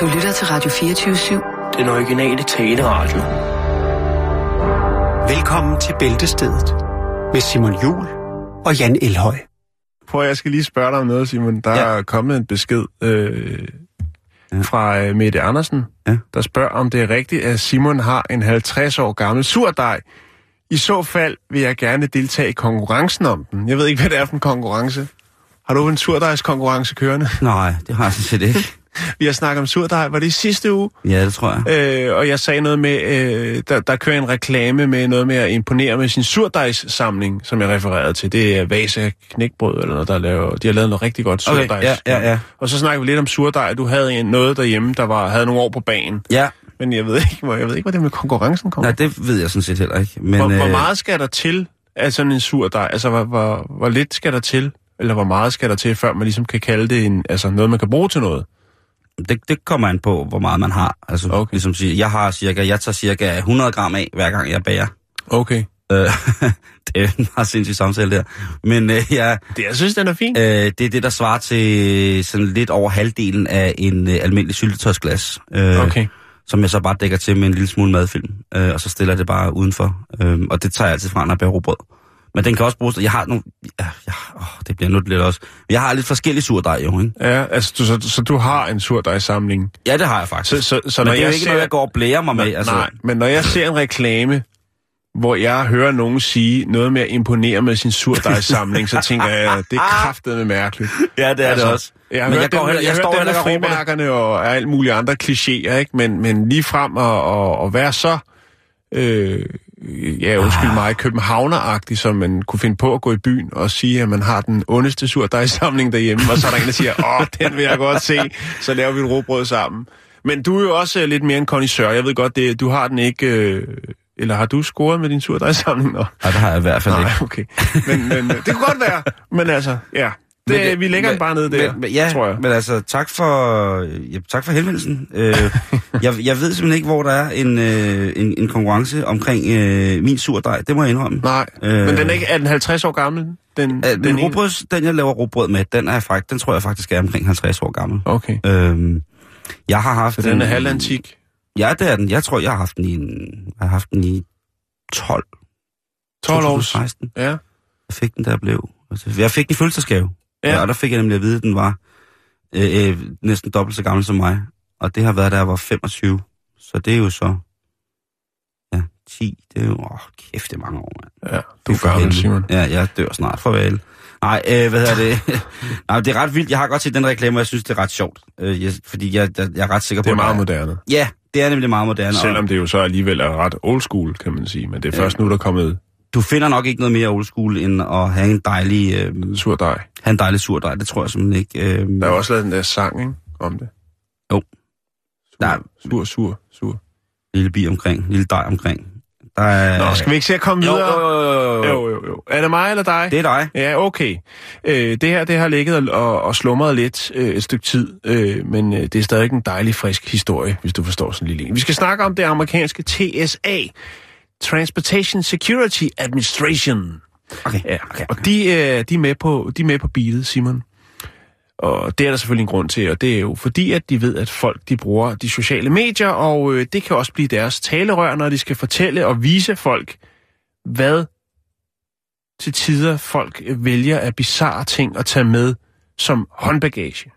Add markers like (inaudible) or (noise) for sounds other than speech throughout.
Du lytter til Radio 24-7. Den originale taleradio. Velkommen til Bæltestedet med Simon Jul og Jan Elhøj. Prøv, jeg skal lige spørge dig om noget, Simon. Der ja. er kommet en besked øh, ja. fra øh, Mette Andersen, ja. der spørger, om det er rigtigt, at Simon har en 50 år gammel surdej. I så fald vil jeg gerne deltage i konkurrencen om den. Jeg ved ikke, hvad det er for en konkurrence. Har du en surdejskonkurrence kørende? Nej, det har jeg sådan set ikke. Vi har snakket om surdej. Var det i sidste uge? Ja, det tror jeg. Øh, og jeg sagde noget med, øh, der, der kører en reklame med noget med at imponere med sin surdejssamling, som jeg refererede til. Det er Vasa Knækbrød, eller noget, der laver. De har lavet noget rigtig godt surdejs. Okay, ja, ja, ja. Og så snakker vi lidt om surdej. Du havde en, noget derhjemme, der var, havde nogle år på banen. Ja. Men jeg ved ikke, hvor, jeg ved ikke, hvor det med konkurrencen kommer. Nej, det ved jeg sådan set heller ikke. Men, hvor, øh... hvor meget skal der til af sådan en surdej? Altså, hvor, hvor, hvor lidt skal der til? Eller hvor meget skal der til, før man ligesom kan kalde det en, altså noget, man kan bruge til noget? Det, det kommer an på, hvor meget man har. Altså, okay. ligesom sige, jeg har cirka, jeg tager cirka 100 gram af, hver gang jeg bager. Okay. Øh, (laughs) det er en meget sindssyg samtale der. Men øh, ja, det, jeg synes, den er fin. Øh, det er det, der svarer til sådan lidt over halvdelen af en øh, almindelig syltetøjsglas. Øh, okay. Som jeg så bare dækker til med en lille smule madfilm. Øh, og så stiller jeg det bare udenfor. Øh, og det tager jeg altid fra, når jeg bager rugbrød. Men den kan også bruges... Jeg har nogle... Ja, ja, åh, det bliver nu lidt også... Jeg har lidt forskellige surdej, jo, ikke? Ja, altså, du, så, så du har en surdejsamling? Ja, det har jeg faktisk. Så, så, så men når det er jeg jo ikke ser... noget, jeg går og blærer mig med. Altså... Nej, men når jeg ser en reklame, hvor jeg hører nogen sige noget med at imponere med sin surdejsamling, så tænker jeg, det er (laughs) kraftedeme mærkeligt. Ja, det er altså, det også. Jeg har men hørt jeg, går, dem, jeg, jeg, jeg står dem med frimærkerne og alt mulige andre klichéer, ikke? Men, men lige frem og, og, og være så... Øh, ja, undskyld ah. mig, københavneragtig, som man kunne finde på at gå i byen og sige, at man har den ondeste surdejsamling derhjemme, og så er der en, der siger, (laughs) åh, den vil jeg godt se, så laver vi et råbrød sammen. Men du er jo også lidt mere en connoisseur. Jeg ved godt, det, du har den ikke... Øh, eller har du scoret med din surdejsamling? Nej, det har jeg i hvert fald Nej, ikke. okay. Men, men det kunne godt være. Men altså, ja. Det, men, vi lægger men, den bare ned der, men, ja, tror jeg. Men altså, tak for, ja, tak for henvendelsen. øh, (laughs) jeg, jeg ved simpelthen ikke, hvor der er en, øh, en, en konkurrence omkring øh, min surdej. Det må jeg indrømme. Nej, øh, men den er, ikke, er den 50 år gammel? Den, øh, den, rugbrøds, den, jeg laver rugbrød med, den, er faktisk, den tror jeg faktisk er omkring 50 år gammel. Okay. Øh, jeg har haft... Så den er halvantik? Ja, det er den. Jeg tror, jeg har haft den i, en, jeg har haft den i 12. 12 år? 16. Ja. Jeg fik den, der blev... Jeg fik den i fødselsdagsgave. Ja. Og der fik jeg nemlig at vide, at den var øh, øh, næsten dobbelt så gammel som mig. Og det har været, da jeg var 25. Så det er jo så... Ja, 10. Det er jo... Åh, kæft, det er mange år, mand. Ja, du er gammel, Simon. Ja, jeg dør snart. Farvel. Nej, øh, hvad hedder det? (laughs) Nej, det er ret vildt. Jeg har godt set den reklame, og jeg synes, det er ret sjovt. Øh, jeg, fordi jeg, jeg, jeg er ret sikker på... Det er meget moderne. Ja, det er nemlig meget moderne. Selvom det jo så alligevel er ret old school, kan man sige. Men det er først nu, der er kommet... Du finder nok ikke noget mere old school, end at have en dejlig... Øh, surdej. Have en dejlig surdej, det tror jeg simpelthen ikke. Øh, der er også lavet den der sang, ikke? Om det. Jo. Sur, der er, sur, sur, sur. Lille bi omkring, lille dej omkring. Der er... Nå, skal vi ikke se at komme videre? Jo, jo, jo, jo. jo, jo, jo. Er det mig eller dig? Det er dig. Ja, okay. Øh, det her, det har ligget og, og slumret lidt øh, et stykke tid, øh, men øh, det er stadig en dejlig, frisk historie, hvis du forstår sådan en lille en. Vi skal snakke om det amerikanske TSA, Transportation Security Administration. Okay, ja, okay, okay. Og de, øh, de, er med på, de er med på beatet, Simon. Og det er der selvfølgelig en grund til, og det er jo fordi, at de ved, at folk de bruger de sociale medier, og øh, det kan også blive deres talerør, når de skal fortælle og vise folk, hvad til tider folk vælger af bizarre ting at tage med som håndbagage.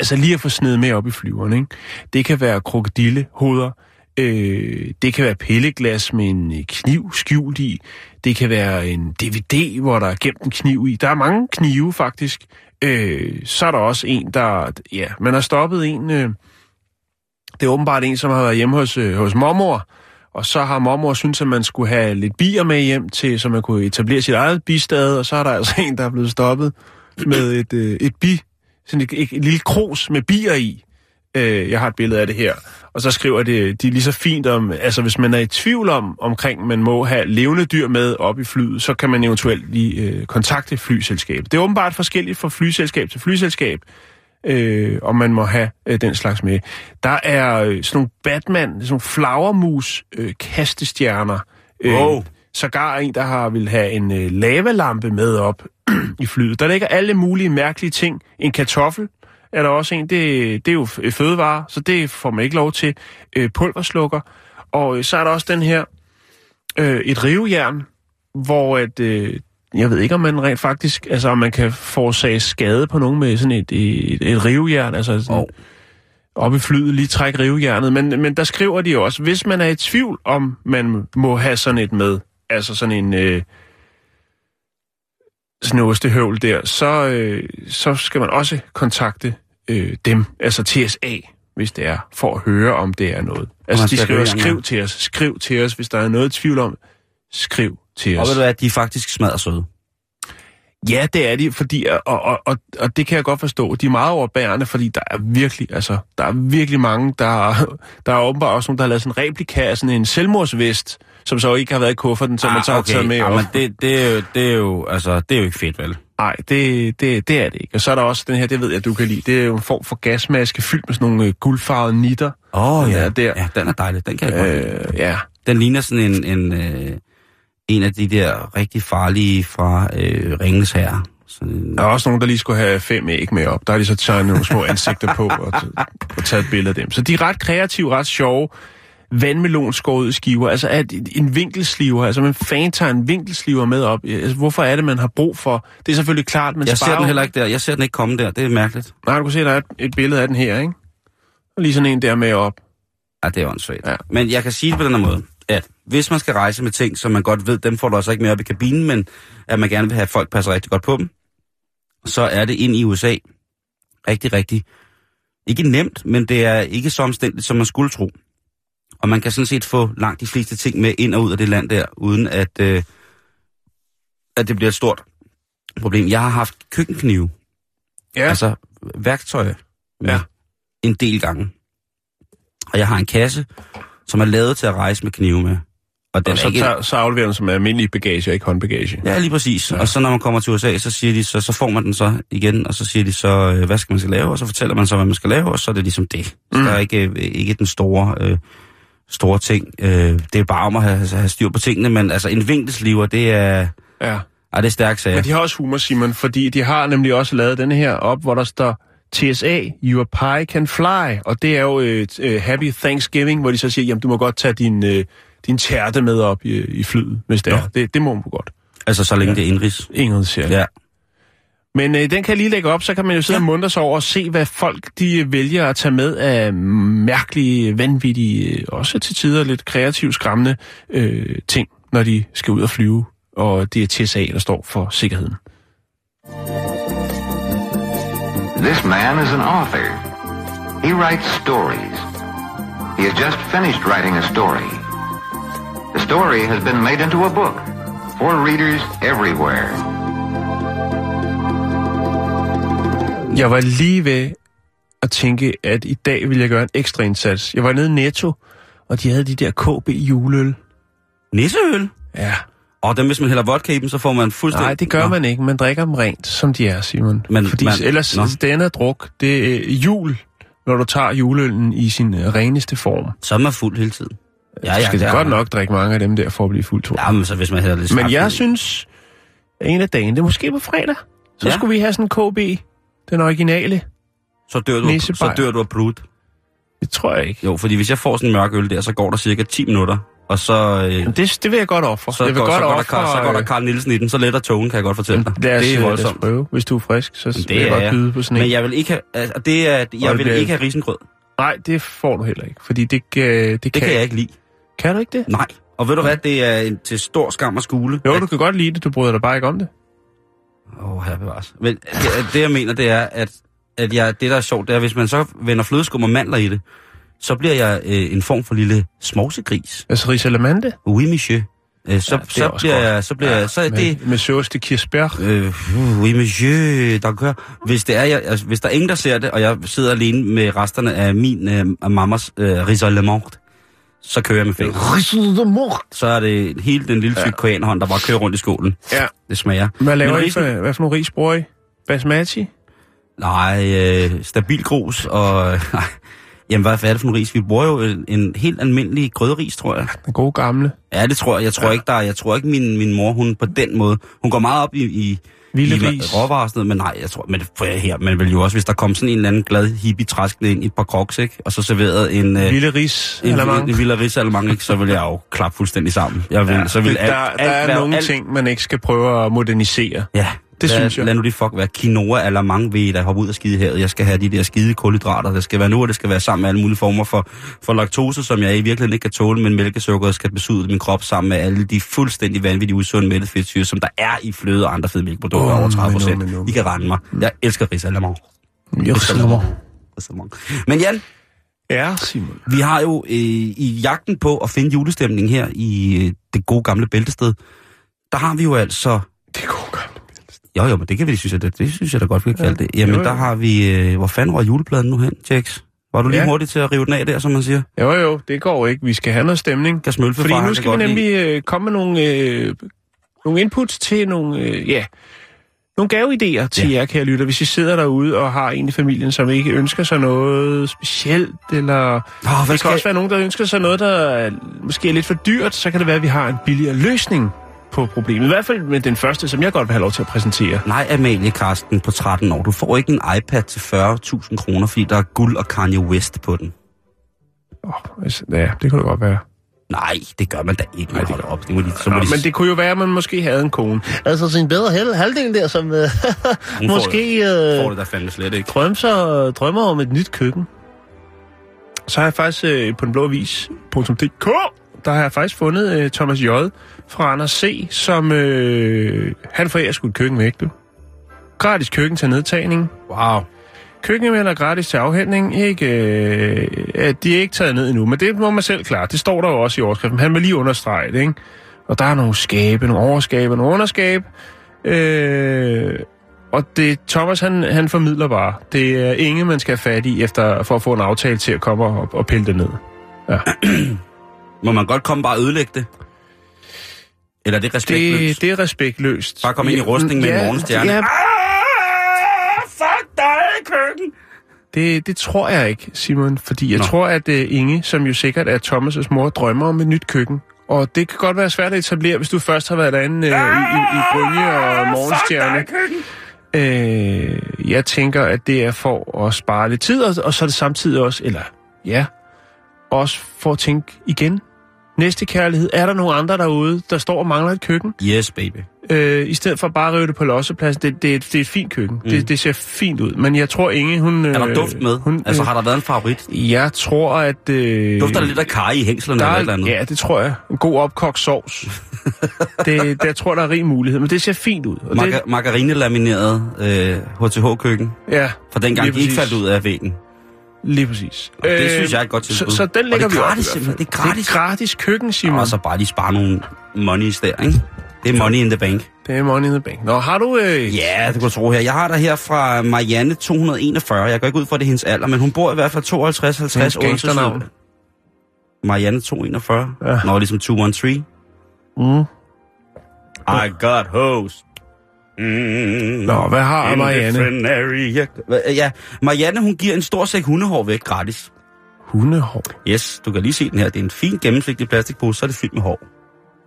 Altså lige at få sned med op i flyveren, ikke? Det kan være krokodillehoveder, øh, det kan være pilleglas med en øh, kniv skjult i, det kan være en DVD, hvor der er gemt en kniv i. Der er mange knive, faktisk. Øh, så er der også en, der... Ja, man har stoppet en... Øh, det er åbenbart en, som har været hjemme hos, øh, hos mormor, og så har mormor synes at man skulle have lidt bier med hjem, til, så man kunne etablere sit eget bistad, og så er der altså en, der er blevet stoppet med et, øh, et bi, sådan et, et, et lille kros med bier i. Øh, jeg har et billede af det her. Og så skriver det, de er lige så fint om, altså hvis man er i tvivl om, omkring man må have levende dyr med op i flyet, så kan man eventuelt lige øh, kontakte flyselskabet. Det er åbenbart forskelligt fra flyselskab til flyselskab, øh, om man må have øh, den slags med. Der er øh, sådan nogle Batman, sådan nogle flagermus øh, kastestjerner. Øh, wow. Sågar en, der har vil have en øh, lavalampe med op (clears throat) i flyet. Der ligger alle mulige mærkelige ting. En kartoffel, er der også en, det, det er jo fødevare, så det får man ikke lov til. Øh, pulverslukker. Og øh, så er der også den her, øh, et rivejern, hvor at, øh, jeg ved ikke, om man rent faktisk, altså om man kan forårsage skade på nogen med sådan et, et, et rivejern, altså sådan, Og op i flyet, lige trække rivejernet. Men, men der skriver de også, hvis man er i tvivl om, man må have sådan et med, altså sådan en øh, ostehøvl der, så, øh, så skal man også kontakte øh, dem, altså TSA, hvis det er, for at høre, om det er noget. Altså de skal skriver, skriv til os, skriv til os, hvis der er noget tvivl om, skriv til Og os. ved du hvad, de er faktisk smadret søde. Ja, det er de, fordi, og, og, og, og det kan jeg godt forstå. De er meget overbærende, fordi der er virkelig, altså, der er virkelig mange, der, (laughs) der er åbenbart også nogen, der har lavet sådan en replika af sådan en selvmordsvest, som så ikke har været i kufferten, som man så har taget med. Ah, men det, det, er jo, det, er jo, altså, det er jo ikke fedt, vel? Nej, det, det, det er det ikke. Og så er der også den her, det ved jeg, du kan lide. Det er jo en form for gasmaske fyldt med sådan nogle øh, guldfarvede nitter. Åh, Den ja. er der. Ja, den er dejlig. Den kan jeg godt. Øh, ja. Den ligner sådan en, en, øh, en af de der rigtig farlige fra øh, Ringens Herre. Sådan Der er også nogen, der lige skulle have fem æg med op. Der har de så tegnet nogle små ansigter på og, og taget et billede af dem. Så de er ret kreative, ret sjove. Vandmelon skåret i skiver. Altså at en vinkelsliver. Altså man fan tager en vinkelsliver med op. Altså, hvorfor er det, man har brug for? Det er selvfølgelig klart, men jeg ser den heller ikke der. Jeg ser den ikke komme der. Det er mærkeligt. Nej, du kan se, der er et, et billede af den her, ikke? Og lige sådan en der med op. Ja, det er åndssvagt. Ja. Men jeg kan sige det på den her måde, at hvis man skal rejse med ting, som man godt ved, dem får du altså ikke med op i kabinen, men at man gerne vil have, at folk passer rigtig godt på dem, så er det ind i USA rigtig, rigtig, ikke nemt, men det er ikke så omstændigt, som man skulle tro. Og man kan sådan set få langt de fleste ting med ind og ud af det land der, uden at, øh, at det bliver et stort problem. Jeg har haft køkkenknive, Ja, altså, værktøj, Ja. en del gange. Og jeg har en kasse, som er lavet til at rejse med knive med. Og den og så, ikke... tager, så afleverer den som almindelig bagage, og ikke håndbagage. Ja, lige præcis. Ja. Ja. Og så når man kommer til USA, så siger de, så, så får man den så igen, og så siger de så, øh, hvad skal man skal lave, og så fortæller man så, hvad man skal lave, og så er det ligesom det. Så Mm. der er ikke, øh, ikke den store, øh, store ting. Øh, det er bare om at have, have styr på tingene, men altså en vinkelsliver, det er, Ja. ej, det er stærkt sager. Men de har også humor, Simon, fordi de har nemlig også lavet denne her op, hvor der står TSA, your pie can fly. Og det er jo et uh, Happy Thanksgiving, hvor de så siger, jamen du må godt tage din, uh, din tærte med op i, i flyet, hvis det Nå. er. Det, det må man godt. Altså så længe Ja. ja. det er indrigs. Ingen siger. Ja. Men øh, den kan jeg lige lægge op, så kan man jo sidde og muntre sig over og se, hvad folk de vælger at tage med af mærkelige, vanvittige, øh, også til tider lidt kreativt skræmmende øh, ting, når de skal ud og flyve. Og det er TSA, der står for sikkerheden. This man is an author. He writes stories. He has just finished writing a story. The story has been made into a book for readers everywhere. Jeg var lige ved at tænke, at i dag vil jeg gøre en ekstra indsats. Jeg var nede i Netto, og de havde de der KB juleøl. Nisseøl? Ja. Og dem, hvis man hælder vodka i dem, så får man fuldstændig... Nej, det gør Nå. man ikke. Man drikker dem rent, som de er, Simon. Men Fordi man- ellers, Nå. denne druk, det er jul, når du tager juleøllen i sin øh, reneste form. Så er man fuld hele tiden. Ja, ja, skal det godt man. nok drikke mange af dem der for at blive fuldt Ja, men så hvis man hælder lidt Men jeg i- synes, at en af dagen, det er måske på fredag, så Ja. skulle vi have sådan en KB, den originale. så dør, du, så Nissebajer. dør du af brud. Det tror jeg ikke. Jo, fordi hvis jeg får sådan en mørk øl der, så går der cirka 10 minutter, og så... Øh, det, det vil jeg godt ofre. så, jeg vil går, godt så, går der, ofre, Karl- så går der øh, Karl Nielsen i den, så letter togen, kan jeg godt fortælle dig. Lad os, det er lad os voldsomt. prøve. Hvis du er frisk, så Det vil jeg godt byde på sådan en. Men jeg vil ikke have, altså, det er, jeg Og vil ikke have risengrød. Nej, det får du heller ikke, fordi det, øh, det, Det kan, kan jeg ikke lide. Kan du ikke det? Nej. Og ved du hvad, det er en, til stor skam og skule. Jo, at- du kan godt lide det, du bryder dig bare ikke om det. Åh, oh, her bevares. Men det, det, jeg mener, det er, at, at jeg, det, der er sjovt, det er, hvis man så vender flødeskum og mandler i det, så bliver jeg øh, en form for lille smovsegris. Altså risalamande? Oui, monsieur. Øh, så, Ja, ja, så, bliver godt. jeg, så bliver jeg, så med, det... Med sauce de kirsebær. Øh, oui, monsieur, d'accord. Hvis, det er, jeg, altså, hvis der er ingen, der ser det, og jeg sidder alene med resterne af min øh, mammas øh, risalemant, så kører jeg med fingre. Så er det hele den lille tykke ja. der bare kører rundt i skålen. Ja. Det smager. Hvad laver Men I for, hvad for nogle ris bruger I? Basmati? Nej, øh, stabil grus og... (laughs) Nej, jamen hvad, hvad er det for en ris? Vi bruger jo en, en helt almindelig grødris, tror jeg. Den gode gamle. Ja, det tror jeg. Jeg tror Ja. ja. ikke, der, jeg tror ikke min, min mor, hun på den måde... Hun går meget op i, i, Vilde ris. råvarer og sådan noget, men nej, jeg tror, men for her, man vil jo også, hvis der kom sådan en eller anden glad hippie træskende ind i et par crocs, ikke? Og så serveret en, øh, Vilde ris, en, eller en, mange. en Villa Ris ikke? Så vil jeg jo klappe fuldstændig sammen. Jeg vil, ja, så vil der, alt, der alt er være, nogle alt, ting, man ikke skal prøve at modernisere. Ja, Det lad, synes jeg. Lad nu de fuck være quinoa eller mange ved, der hopper ud og skide havet. Jeg skal have de der skide kulhydrater. Det skal være nu, og det skal være sammen med alle mulige former for, for laktose, som jeg i virkeligheden ikke kan tåle, men mælkesukkeret skal besude min krop sammen med alle de fuldstændig vanvittige usunde mættet fedtsyre, som der er i fløde og andre fedmælkeprodukter Åh, over 30 men nu, men procent. I kan rende mig. Jeg elsker risalemang. Jo, Men Jan, Ja, Simon. vi har jo øh, i jagten på at finde julestemning her i øh, det gode gamle bæltested, der har vi jo altså Det går godt. Jo, jo, men det kan vi, synes jeg, det, det synes jeg da godt, vi kan kalde det. Jamen, Jo, jo. der har vi... Øh, hvor fanden var julepladen nu hen, Jax? Var du lige Ja. hurtig til at rive den af der, som man siger? Jo, jo, det går ikke. Vi skal have noget stemning. Kan smølfe Fordi nu skal vi nemlig øh, komme med nogle, øh, nogle inputs til nogle, øh, ja, nogle gaveidéer til Ja. jer, kære lytter. Hvis I sidder derude og har en i familien, som ikke ønsker sig noget specielt, eller hvad det kan skal også være nogen, der ønsker sig noget, der er, måske er lidt for dyrt, så kan det være, at vi har en billigere løsning på problemet. I hvert fald med den første, som jeg godt vil have lov til at præsentere. Nej, Amalie Karsten på 13 år. Du får ikke en iPad til 40.000 kroner, fordi der er guld og Kanye West på den. Oh, altså, ja, det kunne det godt være. Nej, det gør man da ikke. Nej, det gør op. Det må de, så må Nå, de, men det kunne jo være, at man måske havde en kone. Altså sin bedre hal- halvdel der, som øh, får måske får øh, det da fandme slet ikke. drømmer, drømmer om et nyt køkken. Så har jeg faktisk øh, på den blå avis.dk, der har jeg faktisk fundet øh, Thomas J. fra Anders C., som øh, han forærer sgu et køkken væk, du. Gratis køkken til nedtagning. Wow. Køkkenmænd er gratis til afhentning. Ikke, øh, ja, de er ikke taget ned endnu, men det må man selv klare. Det står der jo også i overskriften. Han vil lige understrege det, ikke? Og der er nogle skabe, nogle overskabe, nogle underskabe. Øh, og det Thomas, han, han formidler bare. Det er ingen, man skal have fat i efter, for at få en aftale til at komme og, og pille det ned. (clears throat) Må man godt komme bare og ødelægge det? Eller er det respektløst? Det, det er respektløst. Bare komme ind i rustning med en morgenstjerne. Ja, Ah, fuck dig, køkken! Det, det tror jeg ikke, Simon, fordi jeg Nå. Tror, at uh, Inge, som jo sikkert er Thomas' mor, drømmer om et nyt køkken. Og det kan godt være svært at etablere, hvis du først har været derinde uh, i, i, i Brynje og Morgenstjerne. Uh, jeg tænker, at det er for at spare lidt tid, og, og så er det samtidig også, eller ja, også for at tænke igen. Næste kærlighed, er der nogen andre derude, der står og mangler et køkken? Yes, baby. Øh, I stedet for bare at rive det på lossepladsen. Det, det, er et- det er et fint køkken. Mm. Det, det ser fint ud. Men jeg tror, Inge, hun... Er der øh, duft med? Hun, altså, øh, har der været en favorit? Jeg tror, at... Øh, Dufter der lidt af kaj i hængslerne der eller er, et eller andet? Ja, det tror jeg. En god opkogt sovs. (laughs) det, der tror jeg, der er rig mulighed. Men det ser fint ud. Og det, Marga- margarinelamineret øh, HTH-køkken. ja, Fra dengang de ikke faldt ud af væggen. Lige præcis. Og det synes jeg er et godt så, tilbud. så den Og lægger det er vi op. gratis i hvert fald. Det er gratis. Det er gratis køkken, Simon. Og så bare lige spare nogle monies der, ikke? Det er money in the bank. Det er money in the bank. Nå, har du... Øh, Ja, det kunne du tro her. Jeg har der her fra Marianne 241. Jeg går ikke ud fra, det er hendes alder, men hun bor i hvert fald 52 50 Hendes gangsternavn. Marianne 241. Ja. Nå, ligesom 213. Mm. I got hose. Mm. Nå, hvad har Marianne? Hva- Ja, Marianne, hun giver en stor sæk hundehår væk gratis. Hundehår. Yes, du kan lige se den her. Det er en fin gennemsigtig plastikpose, så er det fyldt med hår.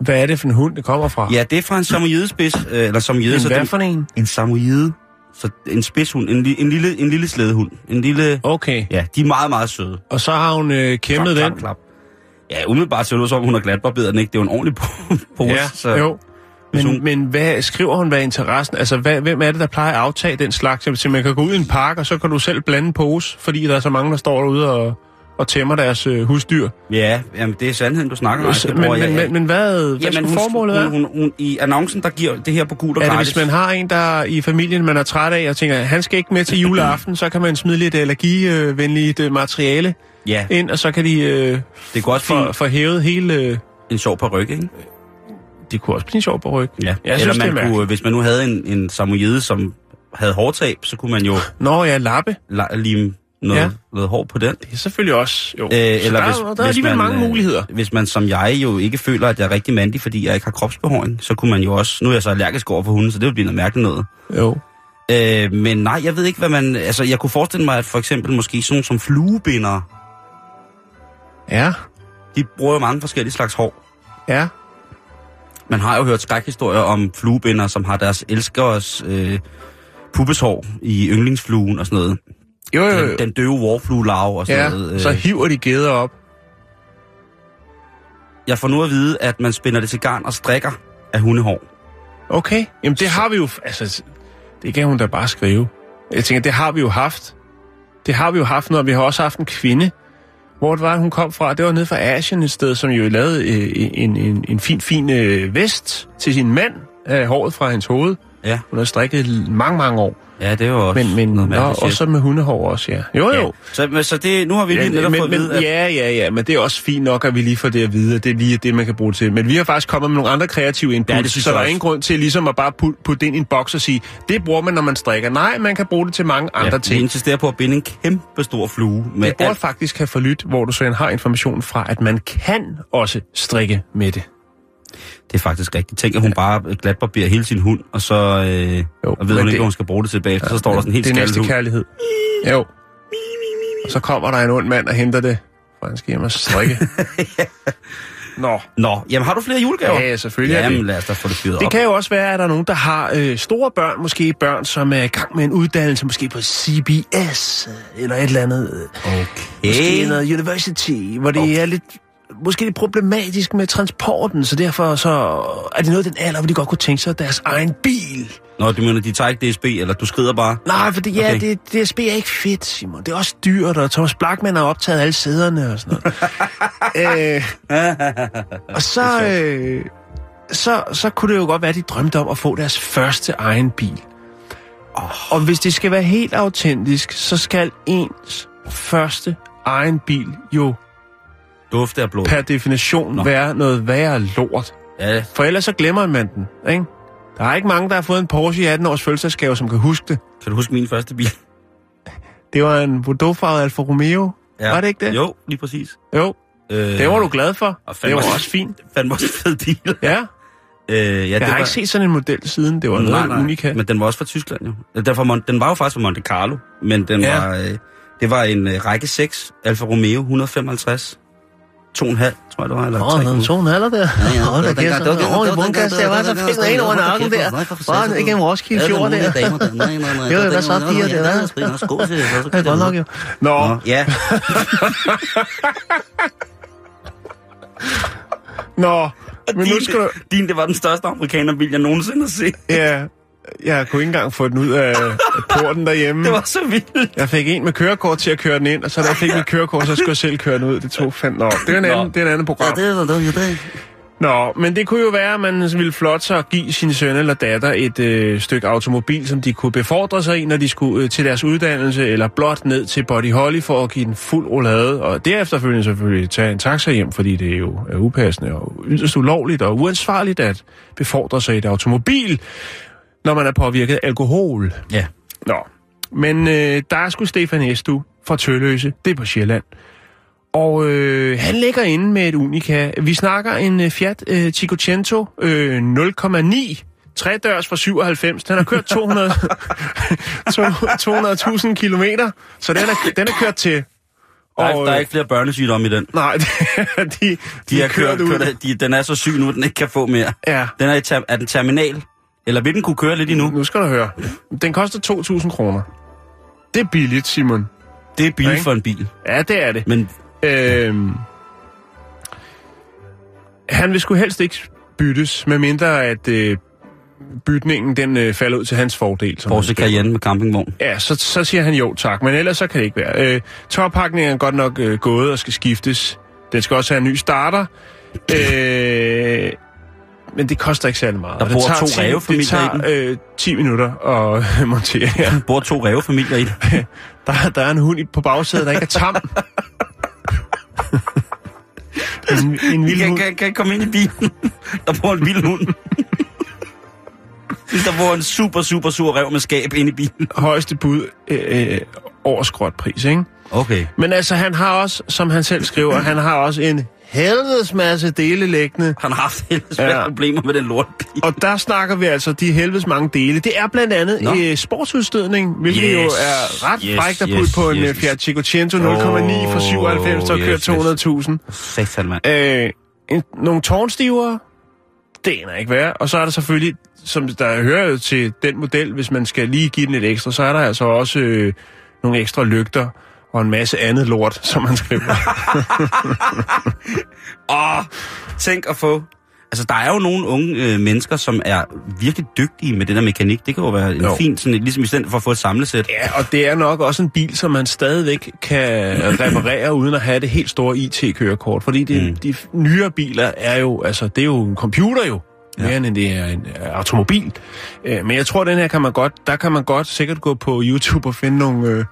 Hvad er det for en hund, det kommer fra? Ja, det er fra en samoyedespids, øh, eller samoyede. en så hvad det, for en? en samoyede. Så en spidshund, en, en, lille, en lille slædehund. En lille... Okay. Ja, de er meget, meget søde. Og så har hun øh, kæmmet klap, den. klap, klap. Ja, umiddelbart ser det ud som, om hun har glatbarberet den, ikke? Det er jo en ordentlig po- (laughs) pose. Ja, så, jo. Men, hun- men hvad skriver hun, hvad er interessen? Altså, hvad, hvem er det, der plejer at aftage den slags? Så man kan gå ud i en park, og så kan du selv blande en pose, fordi der er så mange, der står derude og, og tæmmer deres øh, husdyr. Ja, jamen, det er sandheden, du snakker om. Så, Det men, men, men, men hvad, hvad Jamen, hun, formålet hun, er? hun, hun, I annoncen, der giver det her på gul og Er det, hvis man har en, der i familien, man er træt af, og tænker, han skal ikke med til juleaften, så kan man smide lidt allergivenligt øh, materiale Ja, ind, og så kan de øh, det også få, blive få hævet hele... Øh, en sjov paryk, ikke? Det kunne også blive sjovt på ryg. Ja. Jeg Eller synes, man kunne, mærkeligt. hvis man nu havde en, en samoyede, som havde hårtab, så kunne man jo Nå ja, lappe. la- lime noget, ja. Noget hår på den. Det er selvfølgelig også... Jo. Øh, eller der, hvis, der er hvis alligevel man, mange øh, muligheder. Hvis man som jeg jo ikke føler, at jeg er rigtig mandig, fordi jeg ikke har kropsbehåring, så kunne man jo også... Nu er jeg så allergisk over for hunden, så det ville blive noget mærkeligt noget. Jo. Øh, men nej, jeg ved ikke, hvad man... Altså, jeg kunne forestille mig, at for eksempel måske sådan som fluebindere, Ja, de bruger jo mange forskellige slags hår. ja. Man har jo hørt skrækhistorier om fluebinder, som har deres elskers øh, pubeshår i yndlingsfluen og sådan noget. Jo, jo, Den, jo. den døve warflue-larve og sådan Ja, noget. øh. så hiver de geder op. Jeg får nu at vide, at man spinder det til garn og strikker af hundehår. Okay, jamen det har vi jo... Altså, det kan hun da bare skrive. Jeg tænker, det har vi jo haft. Det har vi jo haft, når vi har også haft en kvinde, hvor det var, hun kom fra. Det var nede fra Asien et sted, som jo lavede øh, en, en, en fin, fin øh, vest til sin mand af håret fra hans hoved. Ja, Hun har strikket mange, mange år. ja det er jo også Men, men noget nå, shit. også med hundehår også, ja. Jo, jo. Ja. Så, men- så det, nu har vi lige netop men, fået at men, vide, at... ja, ja, ja, men det er også fint nok, at vi lige får det at vide, at det er lige det, man kan bruge til. Men vi har faktisk kommet med nogle andre kreative input, Ja, det så der er ingen grund til ligesom at bare putte, putte ind i en boks og sige, det bruger man, når man strikker. Nej, man kan bruge det til mange andre ja, ting. Vi insisterer på at binde en kæmpe stor flue med Det burde alt. faktisk have forlydt, hvor du så har information fra, at man kan også strikke med det. Det er faktisk rigtigt. Tænk, at hun bare glatbarberer hele sin hund, og så øh, Jo, og ved hun ikke, det- hvad hun skal bruge det til bagefter. Så står der sådan en helt Det er næste hund. kærlighed. Jo. Og så kommer der en ond mand og henter det, for han skal hjem og strikke. (laughs) Nå. Nå, jamen har du flere julegaver? Ja, ja, selvfølgelig. Jamen lad os da få det fyret Det op. kan jo også være, at der er nogen, der har øh, store børn, måske børn, som er i gang med en uddannelse, måske på CBS, øh, eller et eller andet, øh, måske Okay. noget university, hvor det okay. er lidt, måske lidt problematisk med transporten, så derfor så er det noget af den alder, hvor de godt kunne tænke sig deres egen bil. Nå, du mener, de tager ikke DSB, eller du skrider bare? Nej, for det, ja, Okay. okay. det, DSB er ikke fedt, Simon. Det er også dyrt, og Thomas Blackman har optaget alle sæderne og sådan noget. (laughs) øh, og så, øh, så, så kunne det jo godt være, at de drømte om at få deres første egen bil. Oh. Og hvis det skal være helt autentisk, så skal ens første egen bil jo Dufte af blod. per definition Nå. Være noget værre lort. Ja, For ellers så glemmer man den, ikke? Der er ikke mange, der har fået en Porsche i 18 års fødselsdagsgave, som kan huske det. kan du huske min første bil? (laughs) Det var en Bordeaux-farvet Alfa Romeo. Ja. Var det ikke det? Jo, lige præcis. Jo, Øh, det var du glad for. og Det var også- også fint. (laughs) Fandme også fed bil. Ja, Øh, ja, jeg det har var... ikke set sådan en model siden. Det var nej, noget nej, unika. men den var også fra Tyskland jo. Mon- den var jo faktisk fra Monte Carlo, men den Ja. var, øh, det var en øh, række 6 Alfa Romeo 155. 2,5, tror jeg det var. Eller Åh, oh, så en alder der. ja. Gang- sådan det var- en bundgas det der. var- så fint ind over nakken der. Var det ikke en Roskilde fjord der? Nej, nej, nej. Det var da så fire, det var. Det er godt nok jo. Nå, ja. nå. Men nu skal du... Din, det var den største amerikanerbil, jeg nogensinde har set. Ja, jeg kunne ikke engang få den ud af porten derhjemme. Det var så vildt. Jeg fik en med kørekort til at køre den ind, og så da jeg fik mit kørekort, så skulle jeg selv køre den ud. Det tog fandme op. Det er en anden, det er en anden program. det var det, det. Nå, men det kunne jo være, at man ville flotte sig at give sin søn eller datter et øh, stykke automobil, som de kunne befordre sig i, når de skulle øh, til deres uddannelse, eller blot ned til Body Holly for at give den fuld roulade, og derefter selvfølgelig selvfølgelig tage en taxa hjem, fordi det er jo er upassende og yderst ulovligt og uansvarligt at befordre sig i et automobil, når man er påvirket af alkohol. Ja. Nå, men øh, der er sgu Stefan Estu fra Tølløse, det er på Sjælland. Og øh, han ligger inde med et Unica. Vi snakker en øh, Fiat øh, Cinquecento øh, 0,9 tredørs for 97. Den har kørt 200 200.000 (laughs) kilometer, så den er, den er kørt til. Der er, Og, der er øh, ikke flere børnesygdomme i den. Nej, (laughs) de, de, De har kørt, ud. kørt de, den er så syg nu, at den ikke kan få mere. Ja, Den er, i ter, er den terminal? Eller vil den kunne køre lidt endnu? nu skal du høre. Den koster 2.000 kroner. Det er billigt, Simon. Det er billigt Ikke? for en bil. Ja, det er det. Men Øhm, han vil sgu helst ikke byttes, medmindre at øh, bytningen den øh, falder ud til hans fordel. som Porsche. Cayenne med campingvogn. Ja, så, så siger han jo tak, men ellers så kan det ikke være. Øh, toppakningen er godt nok øh, gået og skal skiftes. Den skal også have en ny starter. Øh, men det koster ikke særlig meget. Der bor to 10 rævefamilier Det tager øh, 10 minutter at (laughs) montere. Ja. (laughs) Der bor to rævefamilier i det. (laughs) Der, der er en hund i- på bagsædet, der ikke er tam. en, en vild Kan, hund. kan, kan komme ind i bilen. Der bor en vild hund. Der bor en super, super sur rev med skab ind i bilen. Højeste bud øh, øh, over skrotpris, ikke? Okay. Men altså, han har også, som han selv skriver, han har også en helvedes masse dele liggende. Han har haft svære ja. Problemer med den lortbil. Og der snakker vi altså de helvedes mange dele. Det er blandt andet Nå. øh, sportsudstødning, hvilket Yes, jo er ret yes, frækt at yes, på en yes. øh, Fiat Cinquecento 0,9 for Åh, 97, der yes, kører yes. 200.000. Satan, mand. Øh, en, nogle tårnstivere, det er ikke værd. Og så er der selvfølgelig, som der hører til den model, hvis man skal lige give den lidt ekstra, så er der altså også øh, nogle ekstra lygter og en masse andet lort, som man skriver. (laughs) Åh, tænk at få... Altså, der er jo nogle unge øh, mennesker, som er virkelig dygtige med det der mekanik. Det kan jo være en Jo. fin, sådan, ligesom i stedet for at få et samlesæt. ja, og det er nok også en bil, som man stadigvæk kan (laughs) reparere, uden at have det helt store IT-kørekort. Fordi det, mm. de nyere biler er jo, altså, det er jo en computer jo, mere ja. end det er en uh, automobil. Uh, men jeg tror, den her kan man godt, der kan man godt sikkert gå på YouTube og finde nogle, øh,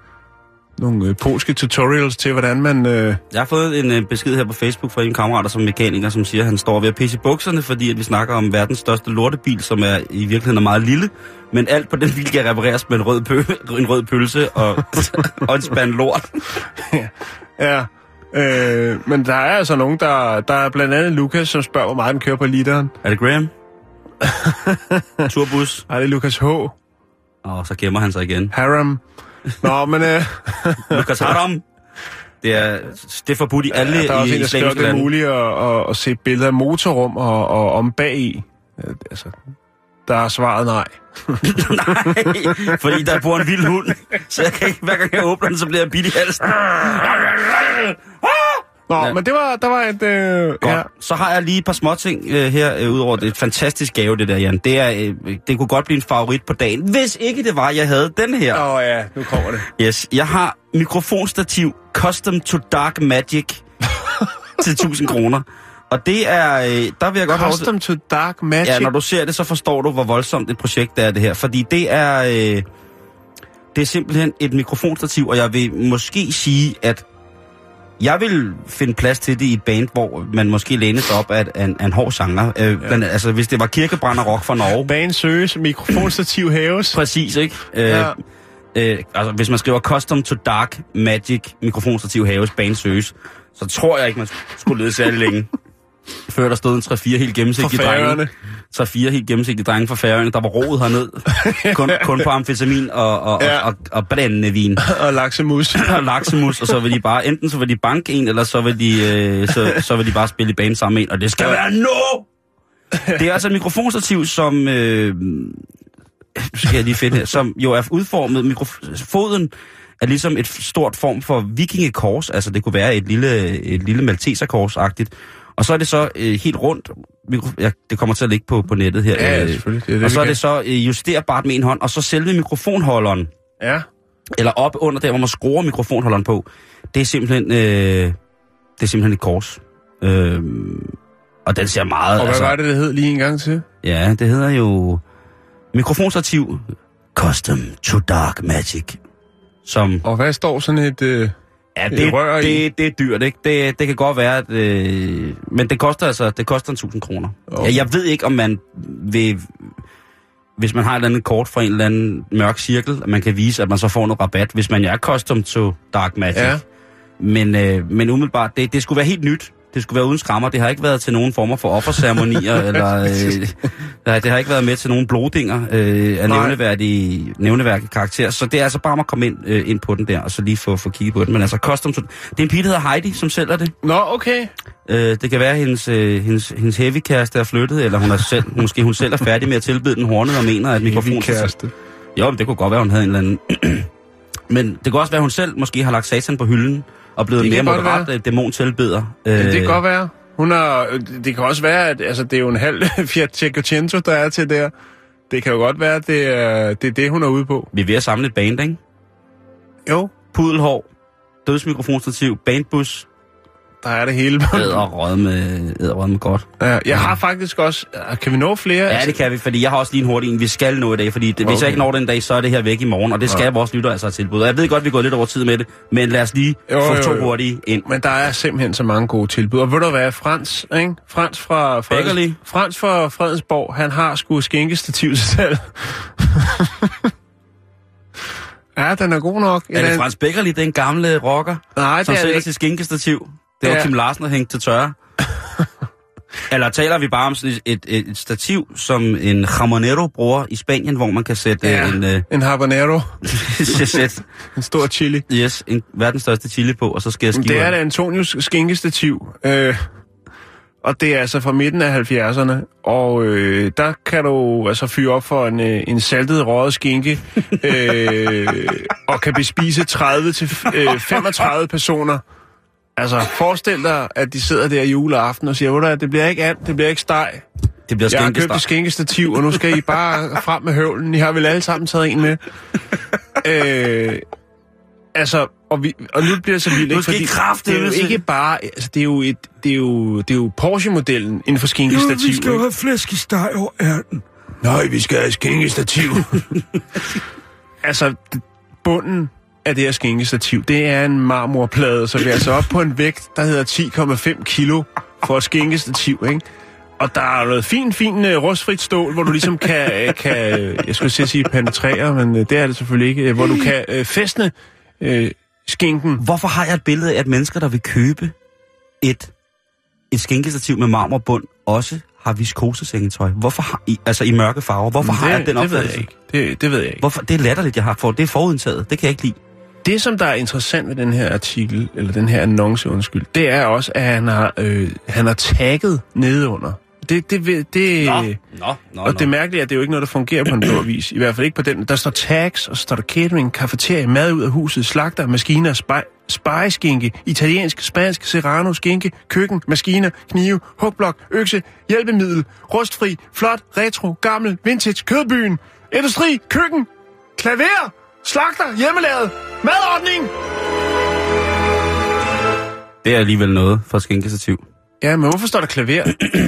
nogle øh, polske tutorials til, hvordan man... Øh, Jeg har fået en øh, besked her på Facebook fra en kammerat som er mekaniker, som siger, at han står ved at pisse i bukserne, fordi at vi snakker om verdens største lortebil, som er i virkeligheden er meget lille. Men alt på den bil kan repareres med en rød, pø- (laughs) en rød pølse og, (laughs) og en spand lort. ja, øh, men der er altså nogen, der... Der er blandt andet Lukas, som spørger, hvor meget den kører på literen. Er det Graham? (laughs) Turbus. Ej, det er Lukas H. Og så gemmer han sig igen. Haram. Nå, men øh, (laughs) Lukas Haram. Det er, det er forbudt i alle der er også i en, der det er muligt at, at, at se billeder af motorrum og, og om bag i. Altså, der er svaret nej. (laughs) Nej, fordi der bor en vild hund. Så jeg kan ikke, hver gang jeg åbner den, så bliver jeg bidt i halsen. (laughs) Nå, Ja. men det var, der var et... Øh, Godt. ja. Så har jeg lige et par små ting øh, her, øh, udover det. Et fantastisk gave, det der, Jan. Det, er, øh, det kunne godt blive en favorit på dagen, hvis ikke det var, jeg havde den her. Åh oh, ja, nu kommer det. Yes, jeg har mikrofonstativ Custom to Dark Magic (laughs) til 1000 kroner. Og det er, øh, der vil jeg godt have Custom to Dark Magic. Ja, når du ser det, så forstår du, hvor voldsomt et projekt det er det her. Fordi det er, øh, det er simpelthen et mikrofonstativ, og jeg vil måske sige, at jeg vil finde plads til det i et band, hvor man måske læner sig op af, af, en, af en hård genre. Øh, ja. blandt, altså, hvis det var kirkebrand og rock fra Norge. Bagen søges, mikrofonstativ hæves. Præcis, ikke? Øh, Ja. øh, altså, hvis man skriver Custom to Dark Magic mikrofonstativ haves bane søges, så tror jeg ikke, man skulle lede særlig længe. Før der stod en 3-4 helt gennemsigtige drenge. Færøerne. 3-4 helt gennemsigtige drenge fra Færøerne, der var roet herned. (laughs) kun, kun på amfetamin og, og, Ja. ja. og, og, og brændende vin. Og laksemus. (laughs) og laksemus, og så vil de bare, enten så vil de banke en, eller så vil de, øh, så, så vil de bare spille i bane sammen med en, og det skal være no! Det er altså et mikrofonstativ, som, øh, skal jeg lige finde her, som jo er udformet, mikrof- foden er ligesom et stort form for vikingekors, altså det kunne være et lille, et lille malteserkors-agtigt, og så er det så øh, helt rundt, ja, det kommer til at ligge på, på nettet her, Ja, ja, øh, selvfølgelig. Det er det, og så er det så øh, justerbart med en hånd, og så selve mikrofonholderen, Ja. eller op under der, hvor man skruer mikrofonholderen på, det er simpelthen, øh, det er simpelthen et kors. Øh, og den ser meget... Og hvad var det, det hed lige en gang til? Ja, det hedder jo mikrofonstativ Custom to Dark Magic. Som, Og hvad står sådan et... Øh... ja, det det, rør i. det, det er dyrt, ikke? Det, det kan godt være, at, øh, men det koster altså, det koster en 1000 kroner. Okay. Okay. Jeg ved ikke, om man vil, hvis man har et eller andet kort fra en eller anden mørk cirkel, at man kan vise, at man så får noget rabat, hvis man er custom to Dark Magic. Ja. Men, øh, men umiddelbart, det, det skulle være helt nyt. Det skulle være uden skrammer. Det har ikke været til nogen former for offerceremonier, (laughs) eller øh, nej, det har ikke været med til nogen blodinger øh, af Nej. nævneværdig, nævneværdig karakter. Så det er altså bare at komme ind, øh, ind på den der, og så lige få, få kigget på den. Men altså, custom, to- det er en pige, der hedder Heidi, som sælger det. Nå, okay. Øh, det kan være, at hendes, øh, hendes, hendes heavy kæreste er flyttet, eller hun er selv, (laughs) måske hun selv er færdig med at tilbyde den hornet og mener, at mikrofonen... kæreste. Jo, men det kunne godt være, hun havde en eller anden... (clears throat) men det kunne også være, at hun selv måske har lagt satan på hylden og blevet Det mere moderat øh, dæmontilbeder. Ja, det Øh, kan godt være. Hun har, det kan også være, at altså, det er jo en halv (laughs) Fiat Cinquecento, der er til der. Det kan jo godt være, at det er det, er det hun er ude på. Vi er ved at samle et band, ikke? Jo, Pudelhår, dødsmikrofonstativ, bandbus, der er det hele. æderrød med, æderrød med godt. ja, jeg har faktisk også... Kan vi nå flere? Ja, det kan vi, fordi jeg har også lige en hurtig en, vi skal nå i dag, fordi det, hvis Okay. jeg ikke når den dag, så er det her væk i morgen, og det skal Ja. vores lytter altså have tilbud. Og jeg ved godt, vi gået lidt over tid med det, men lad os lige Jo, få jo, to jo. hurtige ind. Men der er simpelthen så mange gode tilbud. Og ved du hvad, Frans, ikke? Frans fra. Freds, Frans fra Fredensborg, han har sgu skinkestativ til salg. (laughs) ja, den er god nok. Er det Frans Beckerli, den gamle rocker, Nej, som det det sælger til skinkestativ? Det var Ja. Kim Larsen, der hængte til tørre. (laughs) Eller taler vi bare om sådan et, et, et stativ, som en jamonero bruger i Spanien, hvor man kan sætte Ja, en, øh, en habanero. (laughs) (laughs) En stor chili. yes, en verdens største chili på, og så skal jeg skive det er da Antonius skinkestativ. Øh, og det er altså fra midten af 70'erne, og øh, der kan du altså fyre op for en, øh, en saltet røget skinke, øh, og kan bespise 30 til øh, 35 personer. Altså, forestil dig, at de sidder der juleaften og siger, "Ved du hvad, det bliver ikke and, det bliver ikke steg. Det bliver Jeg har købt et skinkestativ, og nu skal I bare frem med høvlen. I har vel alle sammen taget en med. øh, altså, og, vi, og nu bliver det så vildt, ikke? skal I det er jo ikke bare... Altså, det er jo, et, det er jo, det er jo Porsche-modellen inden for skinkestativ. ikke? have flæskesteg over ærten. Nej, vi skal have skinkestativ. (laughs) altså, bunden af det her skinkestativ, det er en marmorplade, så vi er altså oppe på en vægt, der hedder 10,5 kilo for et skinkestativ, ikke? Og der er noget fint, fint uh, rustfrit stål, hvor du ligesom kan, uh, kan uh, jeg skulle sige penetrere, men uh, det er det selvfølgelig ikke, uh, hvor du kan uh, fæstne uh, skinken. Hvorfor har jeg et billede af, at mennesker, der vil købe et, et skænkestativ med marmorbund, også har viskosesengetøj? Hvorfor har I, altså i mørke farver? Hvorfor har det, jeg den det ved opfattelse? jeg ikke. Det, det ved jeg ikke. Hvorfor? Det er latterligt, jeg har fået. Det er forudindtaget. Det kan jeg ikke lide. Det, som der er interessant ved den her artikel, eller den her annonce, undskyld, det er også, at han har, øh, han har tagget nedenunder. Det, det, det, nå, nå, og det er mærkeligt, at det er jo ikke noget, der fungerer på en blå avis. I hvert fald ikke på den. Der står tags, og så står der catering, kafeterie, mad ud af huset, slagter, maskiner, spej, spejeskinke, italiensk, spansk, serrano, skinke, køkken, maskiner, knive, hugblok, økse, hjælpemiddel, rustfri, flot, retro, gammel, vintage, kødbyen, industri, køkken, klaver, slagter, hjemmelavet, madordning. Det er alligevel noget for skænkestativ. Ja, men hvorfor står der klaver?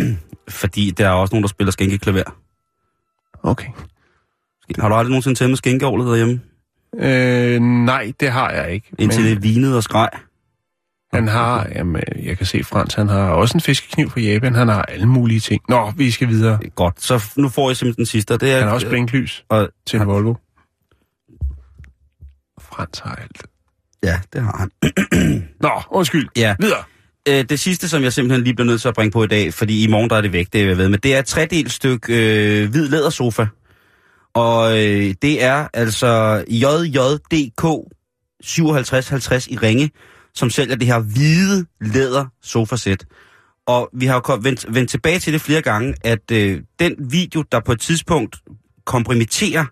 (clears throat) Fordi der er også nogen, der spiller skænkeklaver. Okay. Har du aldrig nogensinde tændt med skænkeovlet derhjemme? Øh, nej, det har jeg ikke. Indtil men det vinede og skreg? han har, jamen, jeg kan se Frans, han har også en fiskekniv fra Japan, han har alle mulige ting. Nå, vi skal videre. Godt, så nu får jeg simpelthen den sidste. Det er, Han har også blinklys og, til en Volvo. Frans har alt. Ja, det har han. (clears throat) Nå, undskyld. Ja. Videre. Øh, det sidste, som jeg simpelthen lige bliver nødt til at bringe på i dag, fordi i morgen der er det væk, det er jeg ved med, det er et tredelt stykke øh, hvid lædersofa. Og øh, det er altså JJDK 5750 i Ringe, som sælger det her hvide læder sofasæt. Og vi har jo vendt, vendt tilbage til det flere gange, at øh, den video, der på et tidspunkt kompromitterer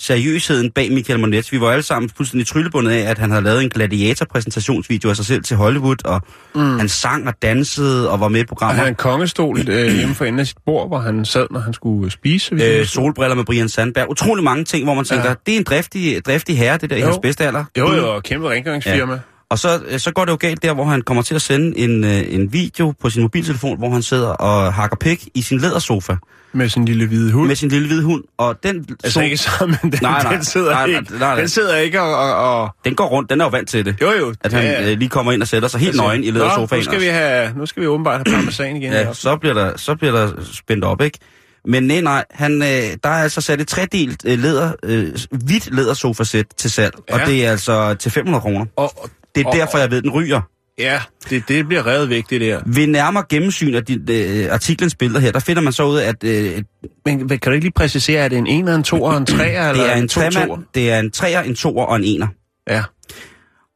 seriøsheden bag Michael Monet. Vi var alle sammen fuldstændig tryllebundet af, at han havde lavet en gladiator-præsentationsvideo af sig selv til Hollywood, og mm. han sang og dansede og var med i Og programmer. han har en kongestol øh, (clears throat) hjemme for enden af sit bord, hvor han sad, når han skulle øh, spise. hvis Øh, solbriller med Brian Sandberg. Utrolig mange ting, hvor man tænker, Ja. det er en driftig, driftig herre, det der i Jo. hans bedste alder. jo, jo, og kæmpe rengøringsfirma. Ja. Og så, øh, så går det jo galt der, hvor han kommer til at sende en, øh, en video på sin mobiltelefon, hvor han sidder og hakker pik i sin lædersofa Med sin lille hvide hund. med sin lille hvide hund. Og den, Altså so- ikke sammen, men den, Nej, nej, den sidder nej, nej, ikke. nej, nej. Den sidder ikke og... og, og den går rundt, den er jo vant til det. jo, jo. At han ja, øh, lige kommer ind og sætter sig helt nøgen i lædersofaen. Altså, nu skal, vi have, nu skal vi åbenbart have parmesan igen. Ja, så bliver der, så bliver der spændt op, ikke? Men nej, nej, han, øh, der er altså sat et tredelt øh, læder, øh, hvidt lædersofasæt til salg, ja. Ja. og det er altså til 500 kroner. Og, og, Det er og, derfor, jeg ved, den ryger. Ja, det, det bliver revet væk, det der. Ved nærmere gennemsyn af de, øh, artiklens billeder her, der finder man så ud af, at øh, Men kan du ikke lige præcisere, er det en 1'er, en 2'er, en 3'er, eller det er en to tremand, toer? det er en treer, en toer og en ener. Ja.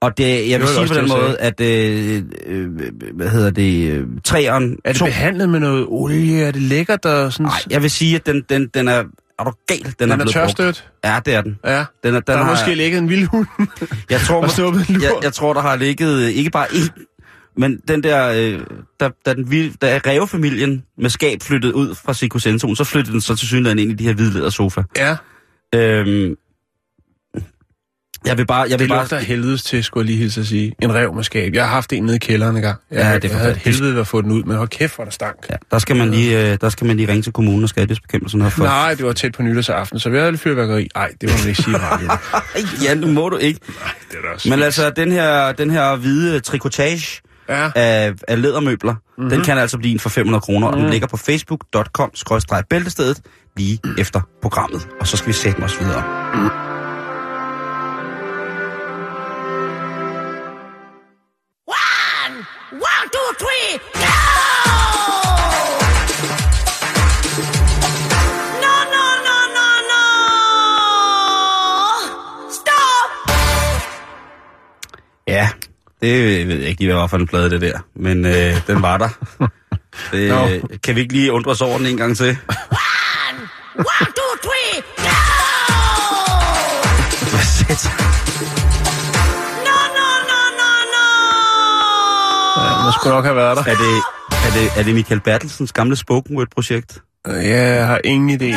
Og det, jeg vil var sige på den det, måde, at øh, øh, hvad hedder det, øh, Er det to, behandlet med noget olie? Er det lækkert? Og sådan, nej, jeg vil sige, at den, den, den er, er du gal, den, den er er tørstødt? Ja, det er den. Ja. Den er, den Der er har, måske ligget en vild hund (laughs) Jeg tror, og snuppet en lur. jeg, jeg tror, der har ligget øh, ikke bare én, men den der, øh, da, da, den, vilde- da rævefamilien med skab flyttede ud fra Sekosentoen, så flyttede den så til synligheden ind i de her hvide lædersofa. Ja, Øhm, jeg vil bare, jeg vil det bare, lugter af helvedes til, skulle jeg lige hilse at sige. En rev med skab. Jeg har haft en nede i kælderen en gang. Jeg, Ja, det er jeg havde et helvede ved at få den ud, men hold kæft, hvor der stank. ja, der skal man lige, øh, der skal man lige ringe til kommunen og skadesbekæmpelsen her for. Nej, det var tæt på nytårsaften, så vi havde lidt fyrværkeri. Nej, det må man ikke sige i (laughs) ja, nu må du ikke. det er da også Men altså, den her, den her hvide trikotage Ja, af, af lædermøbler, mm-hmm. den kan altså blive en for 500 kroner, og den ligger på facebook.com-bæltestedet lige efter programmet. Og så skal vi sætte os videre. One, det ved jeg ikke lige, hvad var for en plade det der, men øh, den var der. (laughs) Øh, Nå. kan vi ikke lige undre os over den en gang til? One, two, three, go! Hvad satan? No, no, no, no, no! Ja, man skulle nok have været der. Er det, er det, er det Michael Bertelsens gamle spoken word-projekt? Ja, jeg har ingen idé.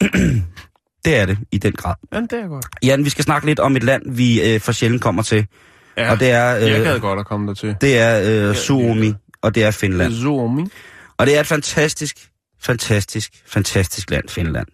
(clears throat) det er det, i den grad. Ja, det er godt. Jan, vi skal snakke lidt om et land, vi øh, for sjældent kommer til. Ja, Og det er, øh, jeg gad godt at komme der til. Det er øh, Suomi, og det er Finland. Zoomi. Og det er et fantastisk, fantastisk, fantastisk land, Finland.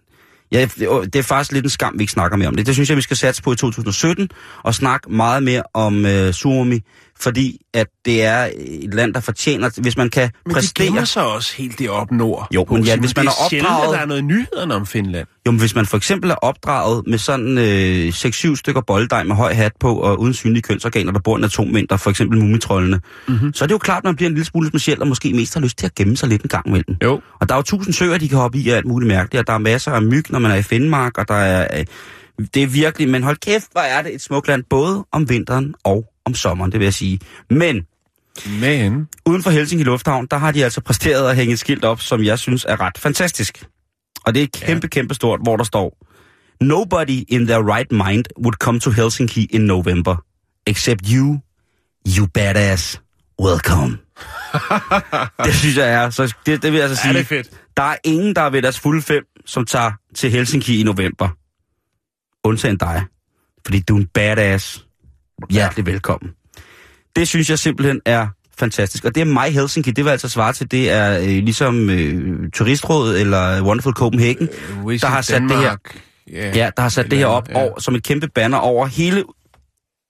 Ja, det er faktisk lidt en skam, vi ikke snakker mere om det. Det synes jeg, vi skal satse på i 2017, og snakke meget mere om øh, Suomi, fordi at det er et land, der fortjener, hvis man kan Men præstere... gemmer sig også helt deroppe nord. Jo, men ja, hvis man det er er sjældent, at opdraget- der er noget i nyhederne om Finland. Jo, men hvis man for eksempel er opdraget med sådan øh, 6-7 stykker bolddej med høj hat på og uden synlige kønsorganer, der bor en atommængder, for eksempel mumitrollene, Mhm. mm-hmm. så er det jo klart, at man bliver en lille smule speciel og måske mest har lyst til at gemme sig lidt en gang imellem. Jo. Og der er jo tusind søer, de kan hoppe i og alt muligt mærkeligt, og der er masser af myg, når man er i Finnmark, og der er... Øh, det er virkelig, men hold kæft, hvor er det et smukt land, både om vinteren og om sommeren, det vil jeg sige. Men Men... uden for Helsinki Lufthavn, der har de altså præsteret at hænge et skilt op, som jeg synes er ret fantastisk. Og det er kæmpe, kæmpe stort, hvor der står, Nobody in their right mind would come to Helsinki in November, except you, you badass. Welcome. (laughs) det synes jeg er, så det, det vil jeg altså sige. Ja, det er fedt. Der er ingen, der er ved deres fulde fem, som tager til Helsinki i november. Undtagen dig. Fordi du er en badass. Hjertelig velkommen. Det synes jeg simpelthen er fantastisk. Og det er mig Helsinki, det vil altså svare til, det er øh, ligesom øh, Turistrådet eller Wonderful Copenhagen, Visit der har sat det her, Danmark. Ja, der har sat det her op Ja. over, som et kæmpe banner over hele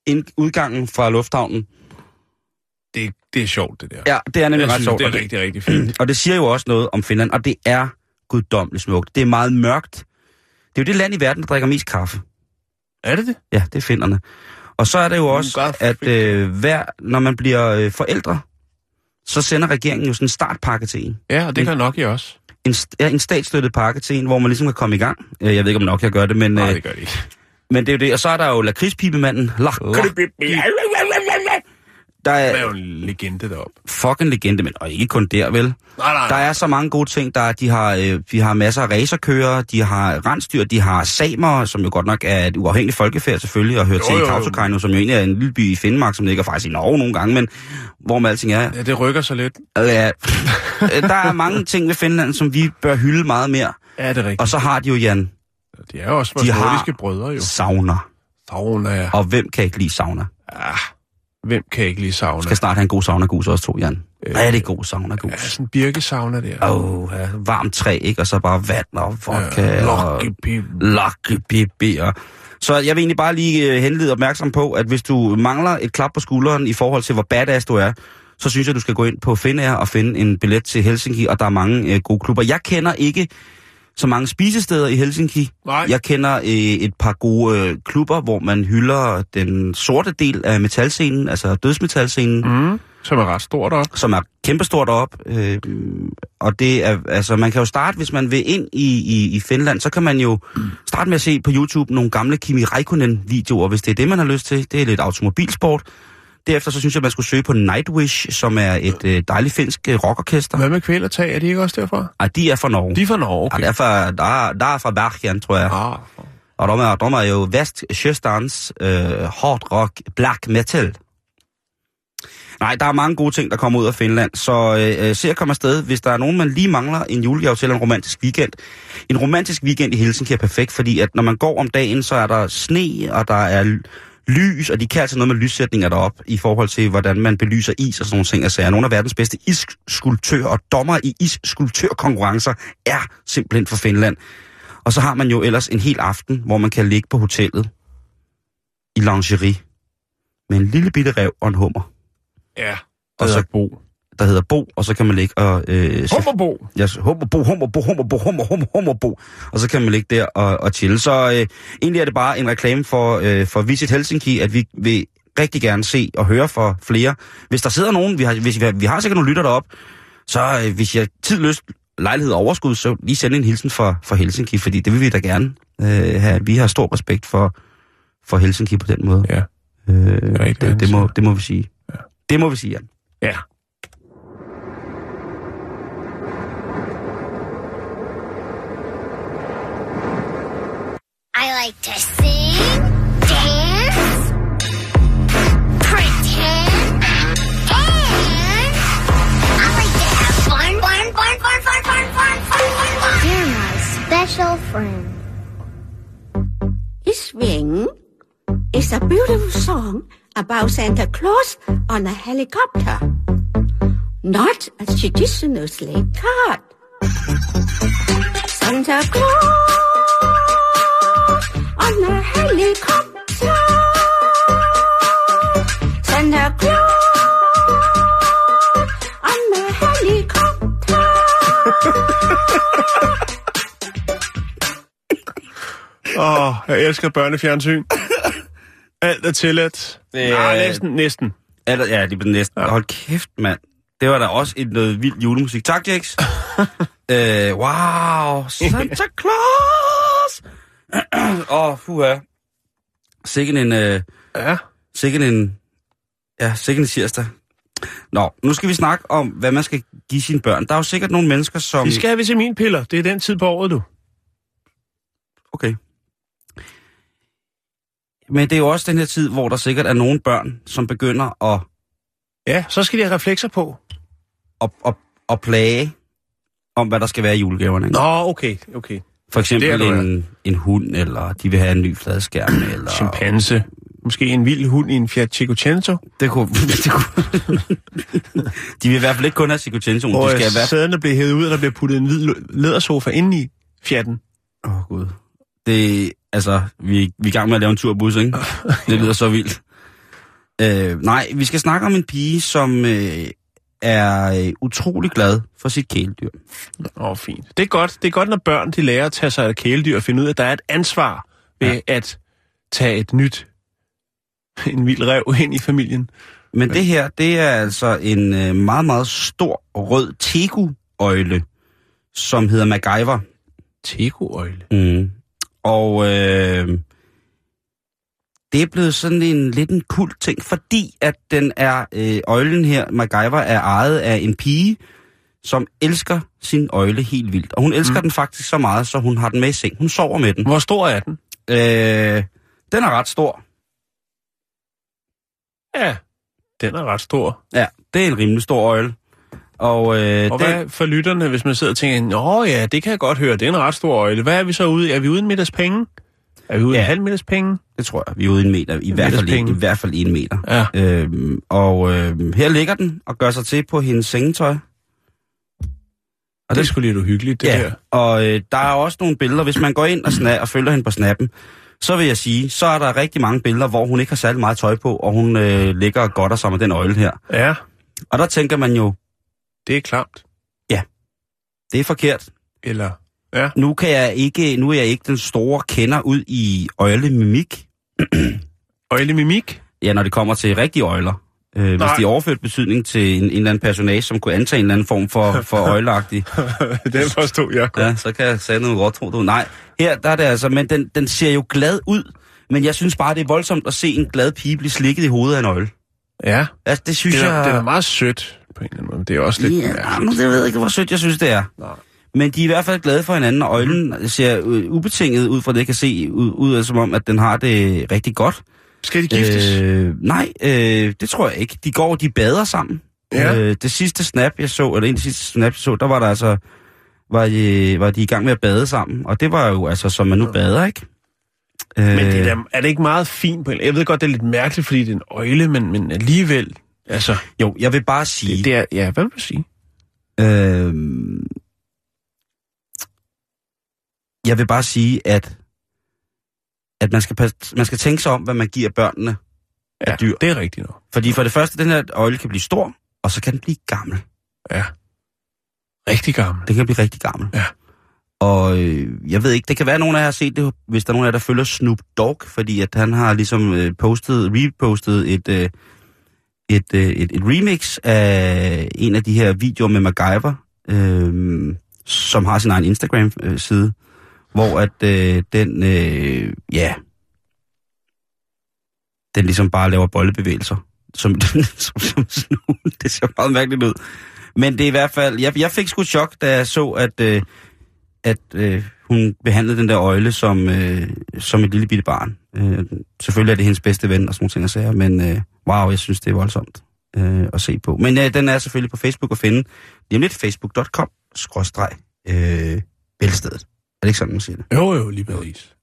ind, udgangen fra lufthavnen. Det, det er sjovt, det der. Ja, det er nemlig jeg ret synes, sjovt. det er rigtig, rigtig fint. (clears throat) Og det siger jo også noget om Finland, og det er guddommeligt smukt. Det er meget mørkt. Det er jo det land i verden, der drikker mest kaffe. Er det det? Ja, det er finderne. Og så er det jo også, at øh, hver, når man bliver øh, forældre, så sender regeringen jo sådan en startpakke til en. Ja, og det gør Nokia også. En, ja, en statsstøttet pakke til en, hvor man ligesom kan komme i gang. Øh, Jeg ved ikke, om nok jeg gør det, men, Nej, øh, det gør det ikke. men det er jo det. Og så er der jo lakridspibemanden. Lakridspibe. Der er er jo en legende deroppe. fucking legende, men og ikke kun der, vel? Nej, nej, Der er så mange gode ting. Der er, de, har, øh, de har masser af racerkører, de har rensdyr, de har samer, som jo godt nok er et uafhængigt folkefærd selvfølgelig, og hører Jo, til i jo, jo. Kautokeino, som jo egentlig er en lille by i Finnmark, som ligger faktisk i Norge nogle gange, men hvor man alting er. Ja, det rykker så lidt. Ja, (laughs) der er mange ting ved Finland, som vi bør hylde meget mere. Ja, det er rigtigt. Og så har de jo, Jan, De er jo også vores de har- nordiske brødre, jo. sauna. Sauna, ja. Og hvem kan ikke lide sauna? Ah, hvem kan ikke lide sauna? Skal snart have en god sauna-gus også to, Jan. Øh, Er det god Ja, sauna-gus? sådan en birkesauna der. Åh, oh, ja, varmt træ, ikke? Og så bare vand og vodka Ja, og. Lucky BB'er. Så jeg vil egentlig bare lige øh, henlede opmærksom på, at hvis du mangler et klap på skulderen i forhold til, hvor badass du er, så synes jeg, du skal gå ind på Finnair og finde en billet til Helsinki, og der er mange øh, gode klubber. Jeg kender ikke så mange spisesteder i Helsinki. Nej. Jeg kender øh, et par gode øh, klubber, hvor man hylder den sorte del af metalscenen, altså dødsmetalscenen, mm. Som er ret stort op. som er kæmpestort op. Øh, og det er, altså, man kan jo starte, hvis man vil ind i, i, i Finland, så kan man jo starte med at se på YouTube nogle gamle Kimi Räikkönen-videoer, hvis det er det, man har lyst til. Det er lidt automobilsport. Derefter så synes jeg, man skulle søge på Nightwish, som er et øh, dejligt finsk øh, rockorkester. Hvad med kvælertag? Er de ikke også derfra? Ej, de er fra Norge. De er fra Norge, Ja, okay. det er fra, der, er- der er fra Bergen, tror jeg. Ah, Og de er, de er jo Vestkysterns øh, hard rock black metal. Nej, der er mange gode ting, der kommer ud af Finland, så øh, øh, se at komme afsted. Hvis der er nogen, man lige mangler en julegave til en romantisk weekend. En romantisk weekend i Helsinki er perfekt, fordi at når man går om dagen, så er der sne, og der er lys, og de kan altså noget med lyssætninger derop i forhold til, hvordan man belyser is og sådan nogle ting. Altså, er nogle af verdens bedste isskulptører og dommer i isskulptørkonkurrencer er simpelthen fra Finland. Og så har man jo ellers en hel aften, hvor man kan ligge på hotellet i lingerie med en lille bitte rev og en hummer, Ja, Og så Bo. Der hedder Bo, og så kan man ligge og... Øh, Hummerbo. Ja, hummerbo, hummerbo, hummerbo, hummer, hummer, hummerbo. Og så kan man ligge der og, og chille. Så øh, egentlig er det bare en reklame for, øh, for Visit Helsinki, at vi vil rigtig gerne se og høre for flere. Hvis der sidder nogen, vi har, hvis vi, har- vi har sikkert nogle lytter derop, så øh, hvis jeg tid, lyst, lejlighed og overskud, så lige sende en hilsen for, for Helsinki, fordi det vil vi da gerne øh, have. Vi har stor respekt for, for Helsinki på den måde. Ja. Øh, rigtigt, det, det, må, det må vi sige. Ja. Det må vi sige, Jan. Ja. Like to sing, dance, pretend, and I like to have fun, fun, fun, fun, fun, fun, fun, fun, fun, fun. You're my special friend. Swing is a beautiful song about Santa Claus on a helicopter, not a traditional sleigh cart. Santa Claus on a helicopter. Santa Claus on a helicopter. (laughs) Åh, oh, jeg elsker børnefjernsyn. Alt er tilladt. Nej, næsten, næsten. Eller, ja, det blev næsten. Ja. Hold kæft, mand. Det var da også et noget vildt julemusik. Tak, Jax. (laughs) øh, wow, Santa Claus! Åh, oh, puha. Sikken en, øh, Ja. sikken en, ja, sikken en tirsdag. Nå, nu skal vi snakke om, hvad man skal give sine børn. Der er jo sikkert nogle mennesker, som... Vi skal have vitaminpiller. Det er den tid på året, du. Okay. Men det er jo også den her tid, hvor der sikkert er nogle børn, som begynder at, Ja, så skal de have reflekser på. at, at, at plage om, hvad der skal være i julegaverne. ikke? Nå, okay, okay. For eksempel er du en, en hund, eller de vil have en ny fladskærm, (clears throat) eller... Chimpanse. Måske en vild hund i en Fiat Cinquecento. Det kunne, (laughs) det kunne... (laughs) de vil i hvert fald ikke kun have Chicotension, Hvor de skal fald... sæderne bliver hævet ud, og der bliver puttet en hvid lædersofa ind i Fiaten. Åh, oh, Gud. Det, altså, vi, vi er i gang med at lave en turbus, ikke? (laughs) Det lyder så vildt. Øh, nej, vi skal snakke om en pige, som øh, er øh, utrolig glad for sit kæledyr. Åh, oh, fint. Det er godt. Det er godt, når børn de lærer at tage sig af kæledyr og finde ud af, at der er et ansvar ved ja. at tage et nyt, (laughs) en vild rev ind i familien. Men det her, det er altså en øh, meget, meget stor rød tegu-øjle, som hedder MacGyver. Tegoøjle. Mm. Og øh, det er blevet sådan en lidt en kult ting, fordi at den er, øh, øjlen her, MacGyver, er ejet af en pige, som elsker sin øjle helt vildt. Og hun elsker mm. den faktisk så meget, så hun har den med i seng. Hun sover med den. Hvor stor er den? Øh, den er ret stor. Ja, den er ret stor. Ja, det er en rimelig stor øjle. Og, øh, Og den, hvad for lytterne, hvis man sidder og tænker, Nå ja, det kan jeg godt høre, det er en ret stor øjle. Hvad er vi så ude i? Er vi ude i en middags penge? Er vi ude i Ja. en halv middags penge? Det tror jeg, vi er ude en meter. I, hvert fald, en. I hvert fald en meter. Ja. Øhm, og øh, her ligger den og gør sig til på hendes sengetøj. Og det er sgu lidt uhyggeligt, det ja, der. og øh, der er også nogle billeder, hvis man går ind og, sna- og følger hende på snappen, så vil jeg sige, så er der rigtig mange billeder, hvor hun ikke har særlig meget tøj på, og hun øh, ligger og godter sig med den øjle her. Ja, Og der tænker man jo, det er klamt. det er forkert. Eller, ja. Nu, kan jeg ikke, nu er jeg ikke den store kender ud i øjlemimik. (clears throat) Øjlemimik? Ja, når det kommer til rigtige øjler. Øh, hvis de er overført betydning til en, en eller anden personage, som kunne antage en eller anden form for, for (laughs) øjleagtig, (laughs) den forstod jeg godt. ja, så kan jeg sige noget godt, tror du. Nej, her der er det altså, men den, den ser jo glad ud, men jeg synes bare, det er voldsomt at se en glad pige blive slikket i hovedet af en øjle. Ja, Altså, det synes det er, jeg... det er meget sødt på en eller anden måde. Det er også lidt Ja, men det ved jeg ikke, hvor sødt jeg synes, det er. Nej. Men de er i hvert fald glade for hinanden, og øjlen ser øh, ubetinget ud fra det, jeg kan se, ud, ud af som om, at den har det rigtig godt. Skal de giftes? Øh, nej, øh, det tror jeg ikke. De går, de bader sammen. Ja. Øh, det sidste snap, jeg så, eller en af de sidste snap, jeg så, der var der altså, var de, var de i gang med at bade sammen. Og det var jo altså, som man nu bader, ikke? Øh, Men det er, da, er det ikke meget fint på en Jeg ved godt, det er lidt mærkeligt, fordi det er en øjle, men, men alligevel... Altså, Jo, jeg vil bare sige... det, det er... Ja, hvad vil du sige? Øh, jeg vil bare sige, at, at man, skal, pas- man skal tænke sig om, hvad man giver børnene Ja, af dyr. det er rigtigt nok. Fordi for det første, den her øjle kan blive stor, og så kan den blive gammel. Ja. Rigtig gammel. Den kan blive rigtig gammel. Ja. Og øh, jeg ved ikke, det kan være, at nogen af jer har set det, hvis der er nogen af jer, der følger Snoop Dogg, fordi at han har ligesom øh, postet, repostet et, øh, et, øh, et, et remix af en af de her videoer med MacGyver, øh, som har sin egen Instagram-side, hvor at øh, den, øh, ja, den ligesom bare laver bollebevægelser. Som, (laughs) som, som Snoop. Det ser meget mærkeligt ud. Men det er i hvert fald, jeg, jeg fik sgu chok, da jeg så, at, øh, at øh, hun behandlede den der øjle som, øh, som et lille bitte barn. Øh, selvfølgelig er det hendes bedste ven og sådan nogle ting, jeg siger, men øh, wow, jeg synes, det er voldsomt øh, at se på. Men øh, den er selvfølgelig på Facebook at finde. Lige om lidt facebook.com det ikke sådan, man siger det? Jo, jo, lige præcis.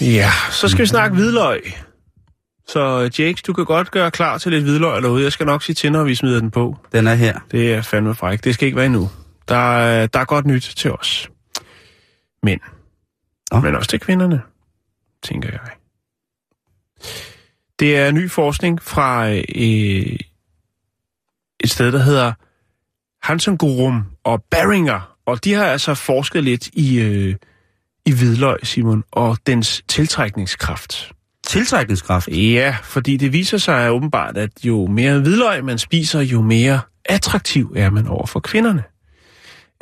Ja, så skal vi snakke hvidløg. Så Jakes, du kan godt gøre klar til lidt hvidløg derude. Jeg skal nok sige til, når vi smider den på. Den er her. Det er fandme fræk. Det skal ikke være endnu. Der er, der er godt nyt til os. Men. Nå. Men også til kvinderne, tænker jeg. Det er ny forskning fra øh, et sted, der hedder Hansengorum og Beringer. Og de har altså forsket lidt i, øh, i hvidløg, Simon, og dens tiltrækningskraft. Tiltrækningskraft. Ja, fordi det viser sig åbenbart, at jo mere hvidløg man spiser, jo mere attraktiv er man over for kvinderne.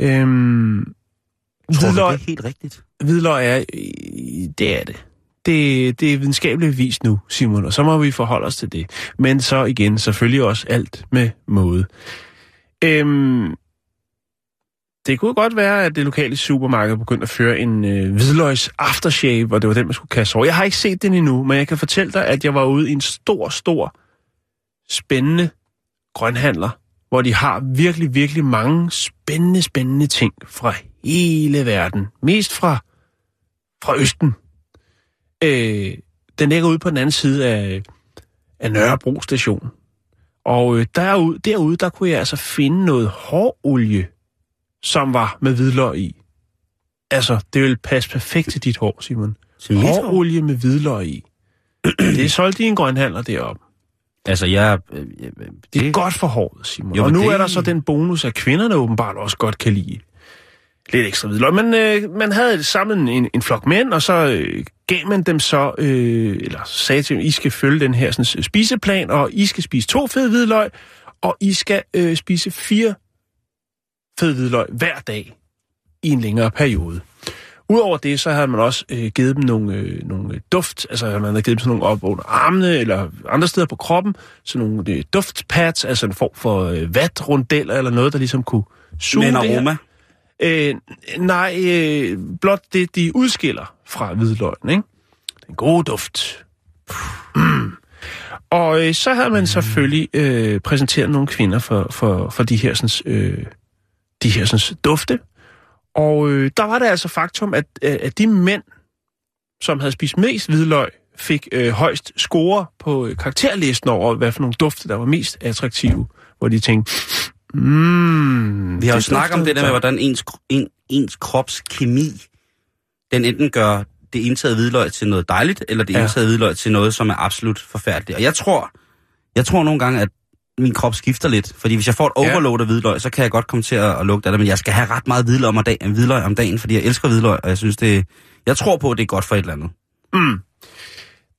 Øhm, Tror du, hvidløg, det er helt rigtigt? hvidløg er, øh, det er det det. Det er videnskabeligt vis nu, Simon, og så må vi forholde os til det. Men så igen, selvfølgelig også alt med måde. Øhm, det kunne godt være, at det lokale supermarked begyndte at føre en øh, hvidløgs aftershave, og det var den, man skulle kaste over. Jeg har ikke set den endnu, men jeg kan fortælle dig, at jeg var ude i en stor, stor, spændende grønhandler, hvor de har virkelig, virkelig mange spændende, spændende ting fra hele verden. Mest fra, fra Østen. Øh, den ligger ude på den anden side af, af Nørrebro station. Og øh, derude, derude, der kunne jeg altså finde noget hårolie, som var med hvidløg i. Altså, det vil passe perfekt til dit hår, Simon. Hårolie med hvidløg i. (clears throat) det er solgt i en grønhandler deroppe. Altså, jeg... Øh, øh, Det er godt for håret, Simon. Jo, og nu det- er der så den bonus, at kvinderne åbenbart også godt kan lide lidt ekstra hvidløg. Men øh, man havde samlet en, en flok mænd, og så øh, gav man dem så, øh, eller sagde til dem, I skal følge den her sådan, spiseplan, og I skal spise to fede hvidløg, og I skal øh, spise fire fede hvidløg hver dag i en længere periode. Udover det, så havde man også øh, givet dem nogle, øh, nogle duft, altså man havde givet dem sådan nogle op under armene, eller andre steder på kroppen, sådan nogle øh, duftpads, altså en form for øh, vatrundeller, eller noget, der ligesom kunne suge Men det her. Øh, nej, øh, blot det, de udskiller fra hvidløgn, ikke? Den gode duft. Mm. (clears throat) Og øh, så havde man selvfølgelig øh, præsenteret nogle kvinder for, for, for de her, sådan, øh, de her sådan, dufte. Og øh, der var det altså faktum, at, øh, at de mænd, som havde spist mest hvidløg, fik øh, højst score på øh, karakterlisten over, hvad for nogle dufte, der var mest attraktive. Hvor de tænkte, mm, Vi har jo snakket om det der med, godt." hvordan ens, en, ens krops kemi, den enten gør det indtaget hvidløg til noget dejligt, eller det Ja. indtaget hvidløg til noget, som er absolut forfærdeligt. Og jeg tror, jeg tror nogle gange, at min krop skifter lidt. Fordi hvis jeg får et Ja. overload af hvidløg, så kan jeg godt komme til at, at lugte af det. Men jeg skal have ret meget hvidløg om, dagen, hvidløg om dagen, fordi jeg elsker hvidløg, og jeg synes, det jeg tror på, at det er godt for et eller andet. Mm.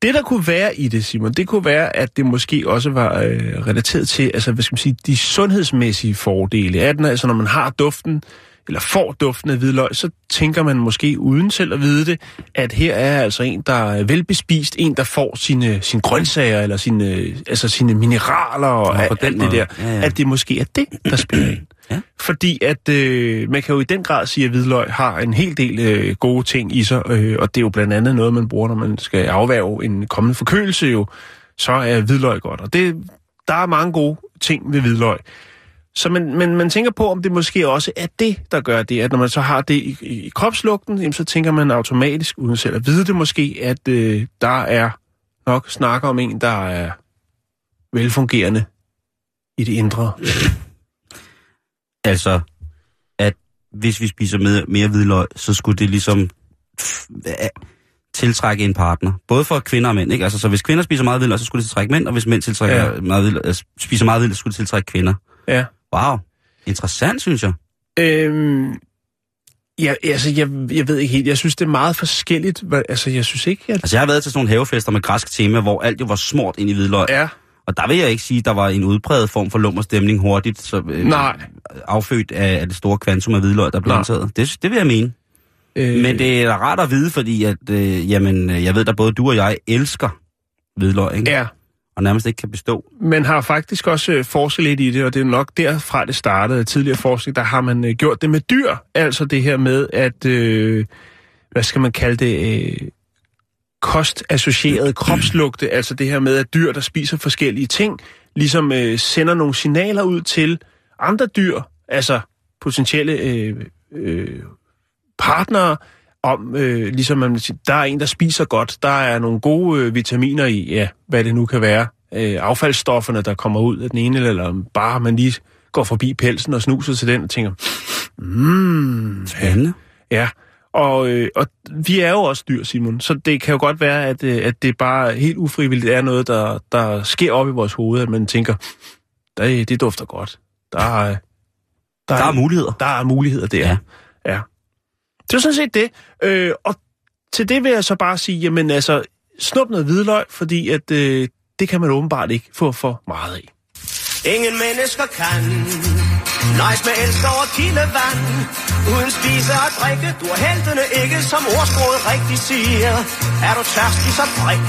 Det, der kunne være i det, Simon, det kunne være, at det måske også var øh, relateret til, altså, hvad skal man sige, de sundhedsmæssige fordele af den. Altså, når man har duften, eller får duften af hvidløg, så tænker man måske uden selv at vide det, at her er altså en, der er velbespist, en, der får sine, sine grøntsager, eller sine, altså sine mineraler og på alt den det der. Ja, ja. At det måske er det, der spiller ind. (clears throat) Ja. Fordi at øh, man kan jo i den grad sige, at hvidløg har en hel del øh, gode ting i sig, øh, og det er jo blandt andet noget, man bruger, når man skal afværge en kommende forkølelse jo, så er hvidløg godt. Og det, der er mange gode ting ved hvidløg. Så man, man, man tænker på, om det måske også er det, der gør det, at når man så har det i, i, i kropslugten, jamen, så tænker man automatisk, uden selv at vide det måske, at øh, der er nok snakker om en, der er velfungerende i det indre. Altså, at hvis vi spiser mere, mere hvidløg, så skulle det ligesom a- tiltrække en partner. Både for kvinder og mænd, ikke? Altså, så hvis kvinder spiser meget hvidløg, så skulle det tiltrække mænd, og hvis mænd tiltrækker Ja. meget hvidløg, altså, spiser meget hvidløg, så skulle det tiltrække kvinder. Ja. Wow. Interessant, synes jeg. Øhm, ja, altså, jeg, jeg ved ikke helt. Jeg synes, det er meget forskelligt. Altså, jeg synes ikke, at... Altså, jeg har været til sådan nogle havefester med græsk tema, hvor alt jo var smurt ind i hvidløg. Ja, Og der vil jeg ikke sige, at der var en udpræget form for lummerstemning hurtigt, så, øh, nej. affødt af, af det store kvantum af hvidløg, der blev indtaget. Det, det vil jeg mene. Øh, Men det er rart at vide, fordi at, øh, jamen, øh, jeg ved, at både du og jeg elsker hvidløg, ikke? Ja, og nærmest ikke kan bestå. man har faktisk også øh, forsket lidt i det, og det er nok derfra, det startede. Tidligere forskning, der har man øh, gjort det med dyr. Altså det her med, at, øh, hvad skal man kalde det, øh, kostassocierede (clears throat) kropslugte. Altså det her med, at dyr, der spiser forskellige ting, ligesom øh, sender nogle signaler ud til andre dyr, altså potentielle øh, øh, partnere, om, øh, ligesom man vil sige, der er en, der spiser godt, der er nogle gode øh, vitaminer i, ja, hvad det nu kan være, øh, affaldsstofferne, der kommer ud af den ene, eller bare man lige går forbi pelsen og snuser til den og tænker, mm, Spændende. ja. Og, øh, og vi er jo også dyr, Simon, så det kan jo godt være, at, øh, at det bare helt ufrivilligt er noget, der, der sker op i vores hoved, at man tænker, det, det dufter godt. Der er, Der er muligheder. der er muligheder der. Ja. ja. Det er sådan set det. Øh, og til det vil jeg så bare sige, jamen altså, snup noget hvidløg, fordi at, øh, det kan man åbenbart ikke få for meget af. Ingen mennesker kan Nøjes med elsker og kildevand Uden spise og drikke Du er heltene ikke, som ordsproget rigtigt siger Er du tørstig, så drik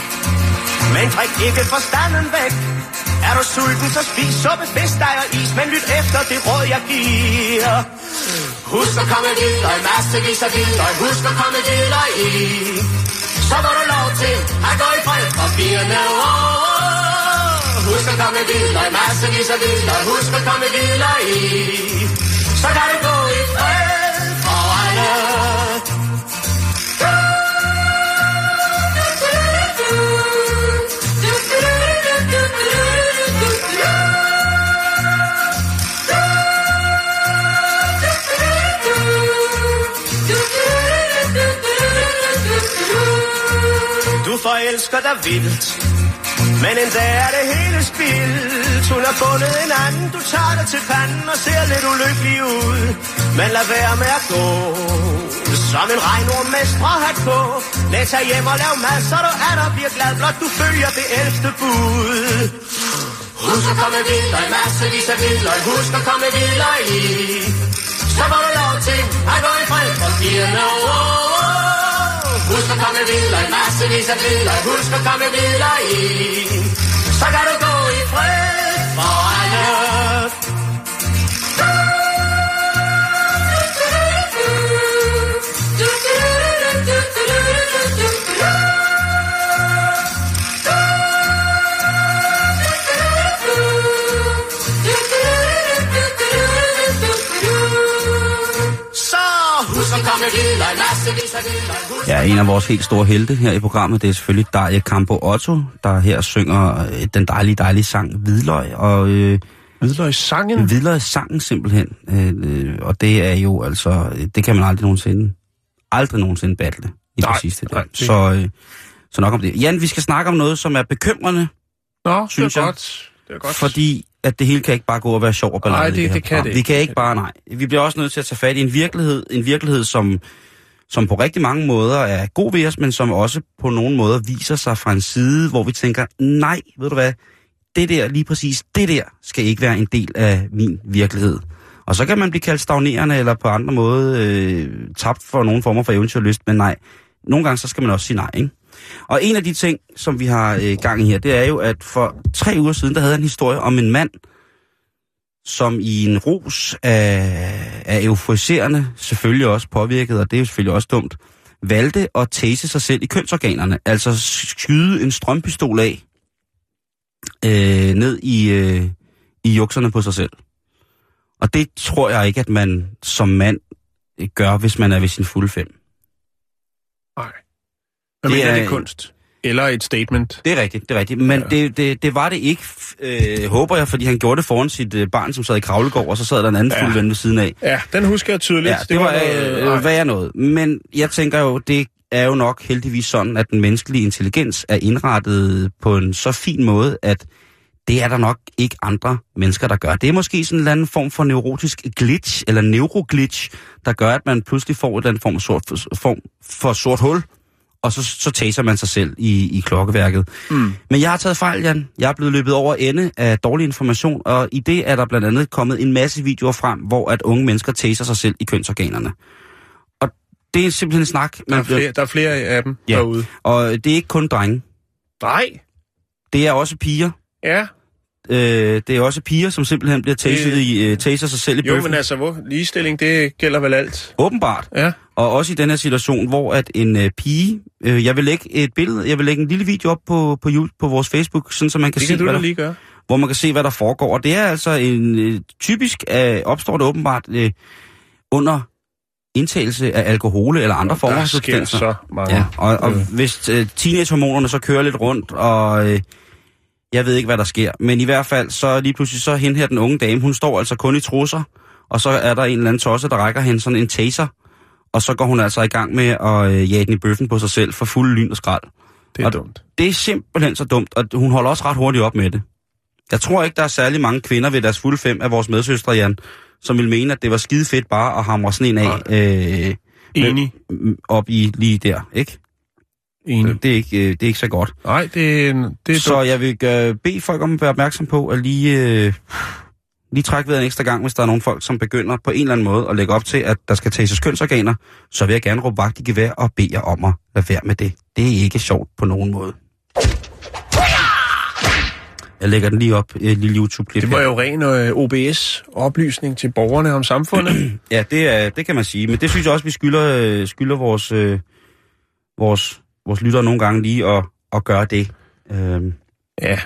Men drik ikke forstanden væk er du sulten, så spis suppe, fisk, dig og is Men lyt efter det råd, jeg giver. Husk at komme videre, massevis af videre Husk at komme videre i. Så får du lov til at gå i fred for firene år Husk at komme videre, massevis af videre Husk at komme videre i. Så kan du gå forelsker dig vildt. Men en dag er det hele spildt. Hun har fundet en anden. Du tager dig til panden og ser lidt ulykkelig ud. Men lad være med at gå. Som en regnorm med stråhat på. Lad tage hjem og lav mad Så du er der bliver glad Blot du følger det elfte bud. Husk at komme videre Massevis af videre Husk at komme videre i. Så får du lov til at gå i fred for firene år Husk at komme videre, i massevis af biler Husk at komme videre i. Så kan du gå i fred for alle. Så husk at komme videre, massevis Ja, en af vores helt store helte her i programmet, det er selvfølgelig Daria Campo Otto, der her synger øh, den dejlige, dejlige sang Hvidløg. Og øh, Hvidløgssangen? Hvidløg sangen simpelthen. Øh, øh, og det er jo altså, det kan man aldrig nogensinde, aldrig nogensinde battle i Nej, det der. nej, det- Så, øh, så nok om det. Jan, vi skal snakke om noget, som er bekymrende, Nå, synes det er jeg. godt. Det er godt. fordi at det hele kan ikke bare gå og være sjov og ballade. Nej, det- her det kan program. det Vi ikke. kan ikke bare, nej. Vi bliver også nødt til at tage fat i en virkelighed, en virkelighed, som, som på rigtig mange måder er god ved os, men som også på nogle måder viser sig fra en side, hvor vi tænker, nej, ved du hvad, det der, lige præcis det der, skal ikke være en del af min virkelighed. Og så kan man blive kaldt stagnerende, eller på andre måder øh, tabt for nogle former for eventyrlyst, men nej, nogle gange så skal man også sige nej, ikke? Og en af de ting, som vi har øh, gang i her, det er jo, at for tre uger siden, der havde jeg en historie om en mand, som i en rus af, af euforiserende, selvfølgelig også påvirket, og det er jo selvfølgelig også dumt, valgte at tase sig selv i kønsorganerne, altså skyde en strømpistol af øh, ned i, øh, i jukserne på sig selv. Og det tror jeg ikke, at man som mand gør, hvis man er ved sin fulde fem. Nej. Hvad Det mener er- det er kunst? Eller et statement. Det er rigtigt, det er rigtigt. Men ja. det, det, det var det ikke, øh, håber jeg, fordi han gjorde det foran sit øh, barn, som sad i kravlegård, og så sad der en anden ja. fuld ven ved siden af. Ja, den husker jeg tydeligt. Ja, det, det var, var øh, værd noget. Men jeg tænker jo, det er jo nok heldigvis sådan, at den menneskelige intelligens er indrettet på en så fin måde, at det er der nok ikke andre mennesker, der gør. Det er måske sådan en eller anden form for neurotisk glitch, eller neuroglitch, der gør, at man pludselig får en eller anden form, for sort, form for sort hul, og så, så taser man sig selv i, i klokkeværket. Mm. Men jeg har taget fejl, Jan. Jeg er blevet løbet over ende af dårlig information, og i det er der blandt andet kommet en masse videoer frem, hvor at unge mennesker taser sig selv i kønsorganerne. Og det er simpelthen en snak. Der er, flere, der er flere af dem ja. derude. Og det er ikke kun drenge. Nej. Det er også piger. Ja. Øh, det er også piger, som simpelthen bliver taset i, øh, taser sig selv i bøffen. Jo, men altså, hvor ligestilling, det gælder vel alt? Åbenbart. Ja. Og også i den her situation, hvor at en øh, pige... Øh, jeg vil lægge et billede, jeg vil lægge en lille video op på, på, YouTube, på vores Facebook, sådan så man kan det se, kan hvad der, lige gøre. hvor man kan se, hvad der foregår. Og det er altså en... Øh, typisk øh, opstår det åbenbart øh, under indtagelse af alkohol eller andre former for substanser. så mange. Ja, og, og øh. hvis øh, teenagehormonerne så kører lidt rundt, og... Øh, jeg ved ikke, hvad der sker, men i hvert fald, så lige pludselig så hen her den unge dame, hun står altså kun i trusser, og så er der en eller anden tosse, der rækker hende sådan en taser, og så går hun altså i gang med at øh, jage den i bøffen på sig selv for fuld lyn og skrald. Det er og dumt. Det er simpelthen så dumt, og hun holder også ret hurtigt op med det. Jeg tror ikke, der er særlig mange kvinder ved deres fulde fem af vores medsøstre, Jan, som vil mene, at det var skide fedt bare at hamre sådan en af. Øh, Enig. Med, op i lige der, ikke? Enig. Det er ikke, øh, det er ikke så godt. Nej, det det er Så dumt. jeg vil gøre, bede folk om at være opmærksom på at lige, øh, lige trække ved en ekstra gang, hvis der er nogle folk, som begynder på en eller anden måde at lægge op til, at der skal tages kønsorganer, så vil jeg gerne råbe vagt i gevær og bede jer om at lade være med det. Det er ikke sjovt på nogen måde. Jeg lægger den lige op, et lille YouTube-klip Det var jo ren øh, OBS-oplysning til borgerne om samfundet. (clears throat) ja, det, er, det kan man sige. Men det synes jeg også, vi skylder, øh, skylder vores, øh, vores, vores lyttere nogle gange lige at, at gøre det. Øhm. Ja,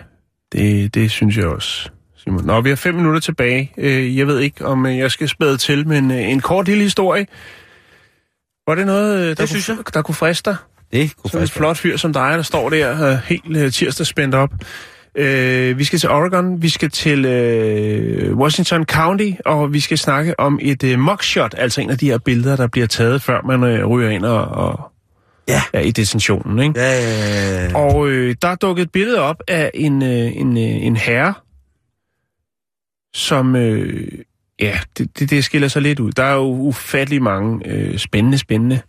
det, det synes jeg også. Simon. Nå, vi har fem minutter tilbage. Øh, Jeg ved ikke, om øh, jeg skal spæde til, men øh, en kort lille historie. Var det noget, der, Det synes kunne, der kunne friste dig? Det kunne Sådan en faktisk flot fyr som dig, der står der helt tirsdag spændt op. Øh, vi skal til Oregon, vi skal til øh, Washington County, og vi skal snakke om et øh, mugshot, altså en af de her billeder, der bliver taget, før man øh, ryger ind og, og Ja. er i detentionen. Ikke? Ja, ja, ja. Og øh, der er dukket et billede op af en, øh, en, øh, en herre, som, øh, ja, det, det, det skiller sig lidt ud. Der er jo ufattelig mange øh, spændende, spændende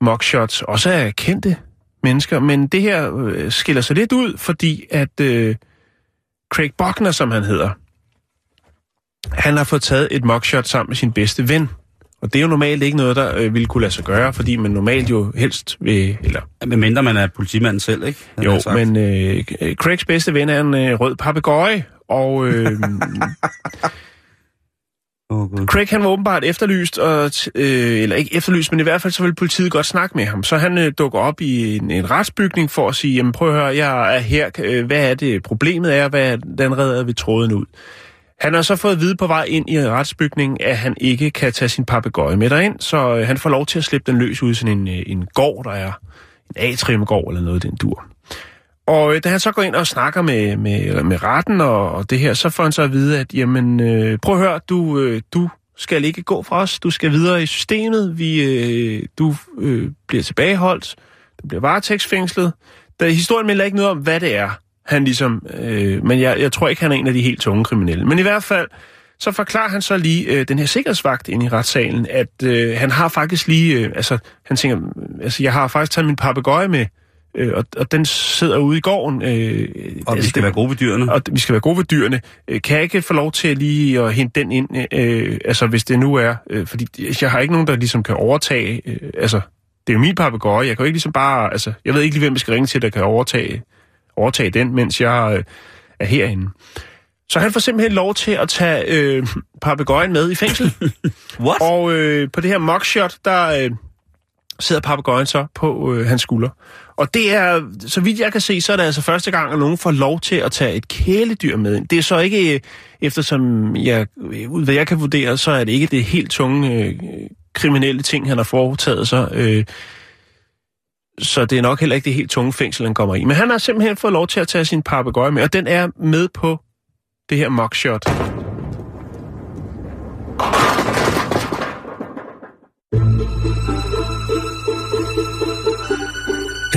mugshots, også af kendte mennesker, men det her øh, skiller sig lidt ud, fordi at øh, Craig Buckner, som han hedder, han har fået taget et mugshot sammen med sin bedste ven. Og det er jo normalt ikke noget, der øh, ville kunne lade sig gøre, fordi man normalt jo helst vil, eller Men mindre man er politimanden selv, ikke? Havde jo, men øh, Craigs bedste ven er en øh, rød papegøje, og øh, (laughs) Åh, Gud. Craig han var åbenbart efterlyst, og, øh, eller ikke efterlyst, men i hvert fald så vil politiet godt snakke med ham. Så han øh, dukker op i en, en retsbygning for at sige, jamen prøv at høre, jeg er her, øh, hvad er det problemet er, hvad den redder vi tråden ud. Han har så fået at vide på vej ind i retsbygningen, at han ikke kan tage sin papegøje med derind, så øh, han får lov til at slippe den løs ud i sådan en, øh, en gård, der er en atriumgård eller noget den dur. Og øh, da han så går ind og snakker med, med, med retten og, og det her, så får han så at vide, at jamen, øh, prøv at høre, du, øh, du skal ikke gå fra os, du skal videre i systemet, vi, øh, du øh, bliver tilbageholdt, du bliver varetægtsfængslet. Der, historien melder ikke noget om, hvad det er, han ligesom, øh, men jeg, jeg tror ikke, han er en af de helt tunge kriminelle. Men i hvert fald, så forklarer han så lige øh, den her sikkerhedsvagt inde i retssalen, at øh, han har faktisk lige, øh, altså han tænker, altså jeg har faktisk taget min papegøje med, øh, og, og den sidder ude i gården. Øh, Og vi skal være gode ved dyrene. og vi skal være gode ved dyrene. Øh, Kan jeg ikke få lov til lige at hente den ind, øh, altså hvis det nu er, øh, fordi jeg har ikke nogen, der ligesom kan overtage, øh, altså det er jo min papegøje, jeg kan jo ikke ligesom bare, altså jeg ved ikke lige, hvem jeg skal ringe til, der kan overtage, overtage den, mens jeg øh, er herinde. Så han får simpelthen lov til at tage øh, papegøjen med i fængsel. (laughs) What? Og øh, på det her mugshot, der øh, sidder papegøjen så på øh, hans skulder. Og det er, så vidt jeg kan se, så er det altså første gang, at nogen får lov til at tage et kæledyr med ind. Det er så ikke, eftersom jeg, ud hvad jeg kan vurdere, så er det ikke det helt tunge øh, kriminelle ting, han har foretaget sig. Øh, så det er nok heller ikke det helt tunge fængsel, han kommer i. Men han har simpelthen fået lov til at tage sin papegøje med, og den er med på det her mugshot.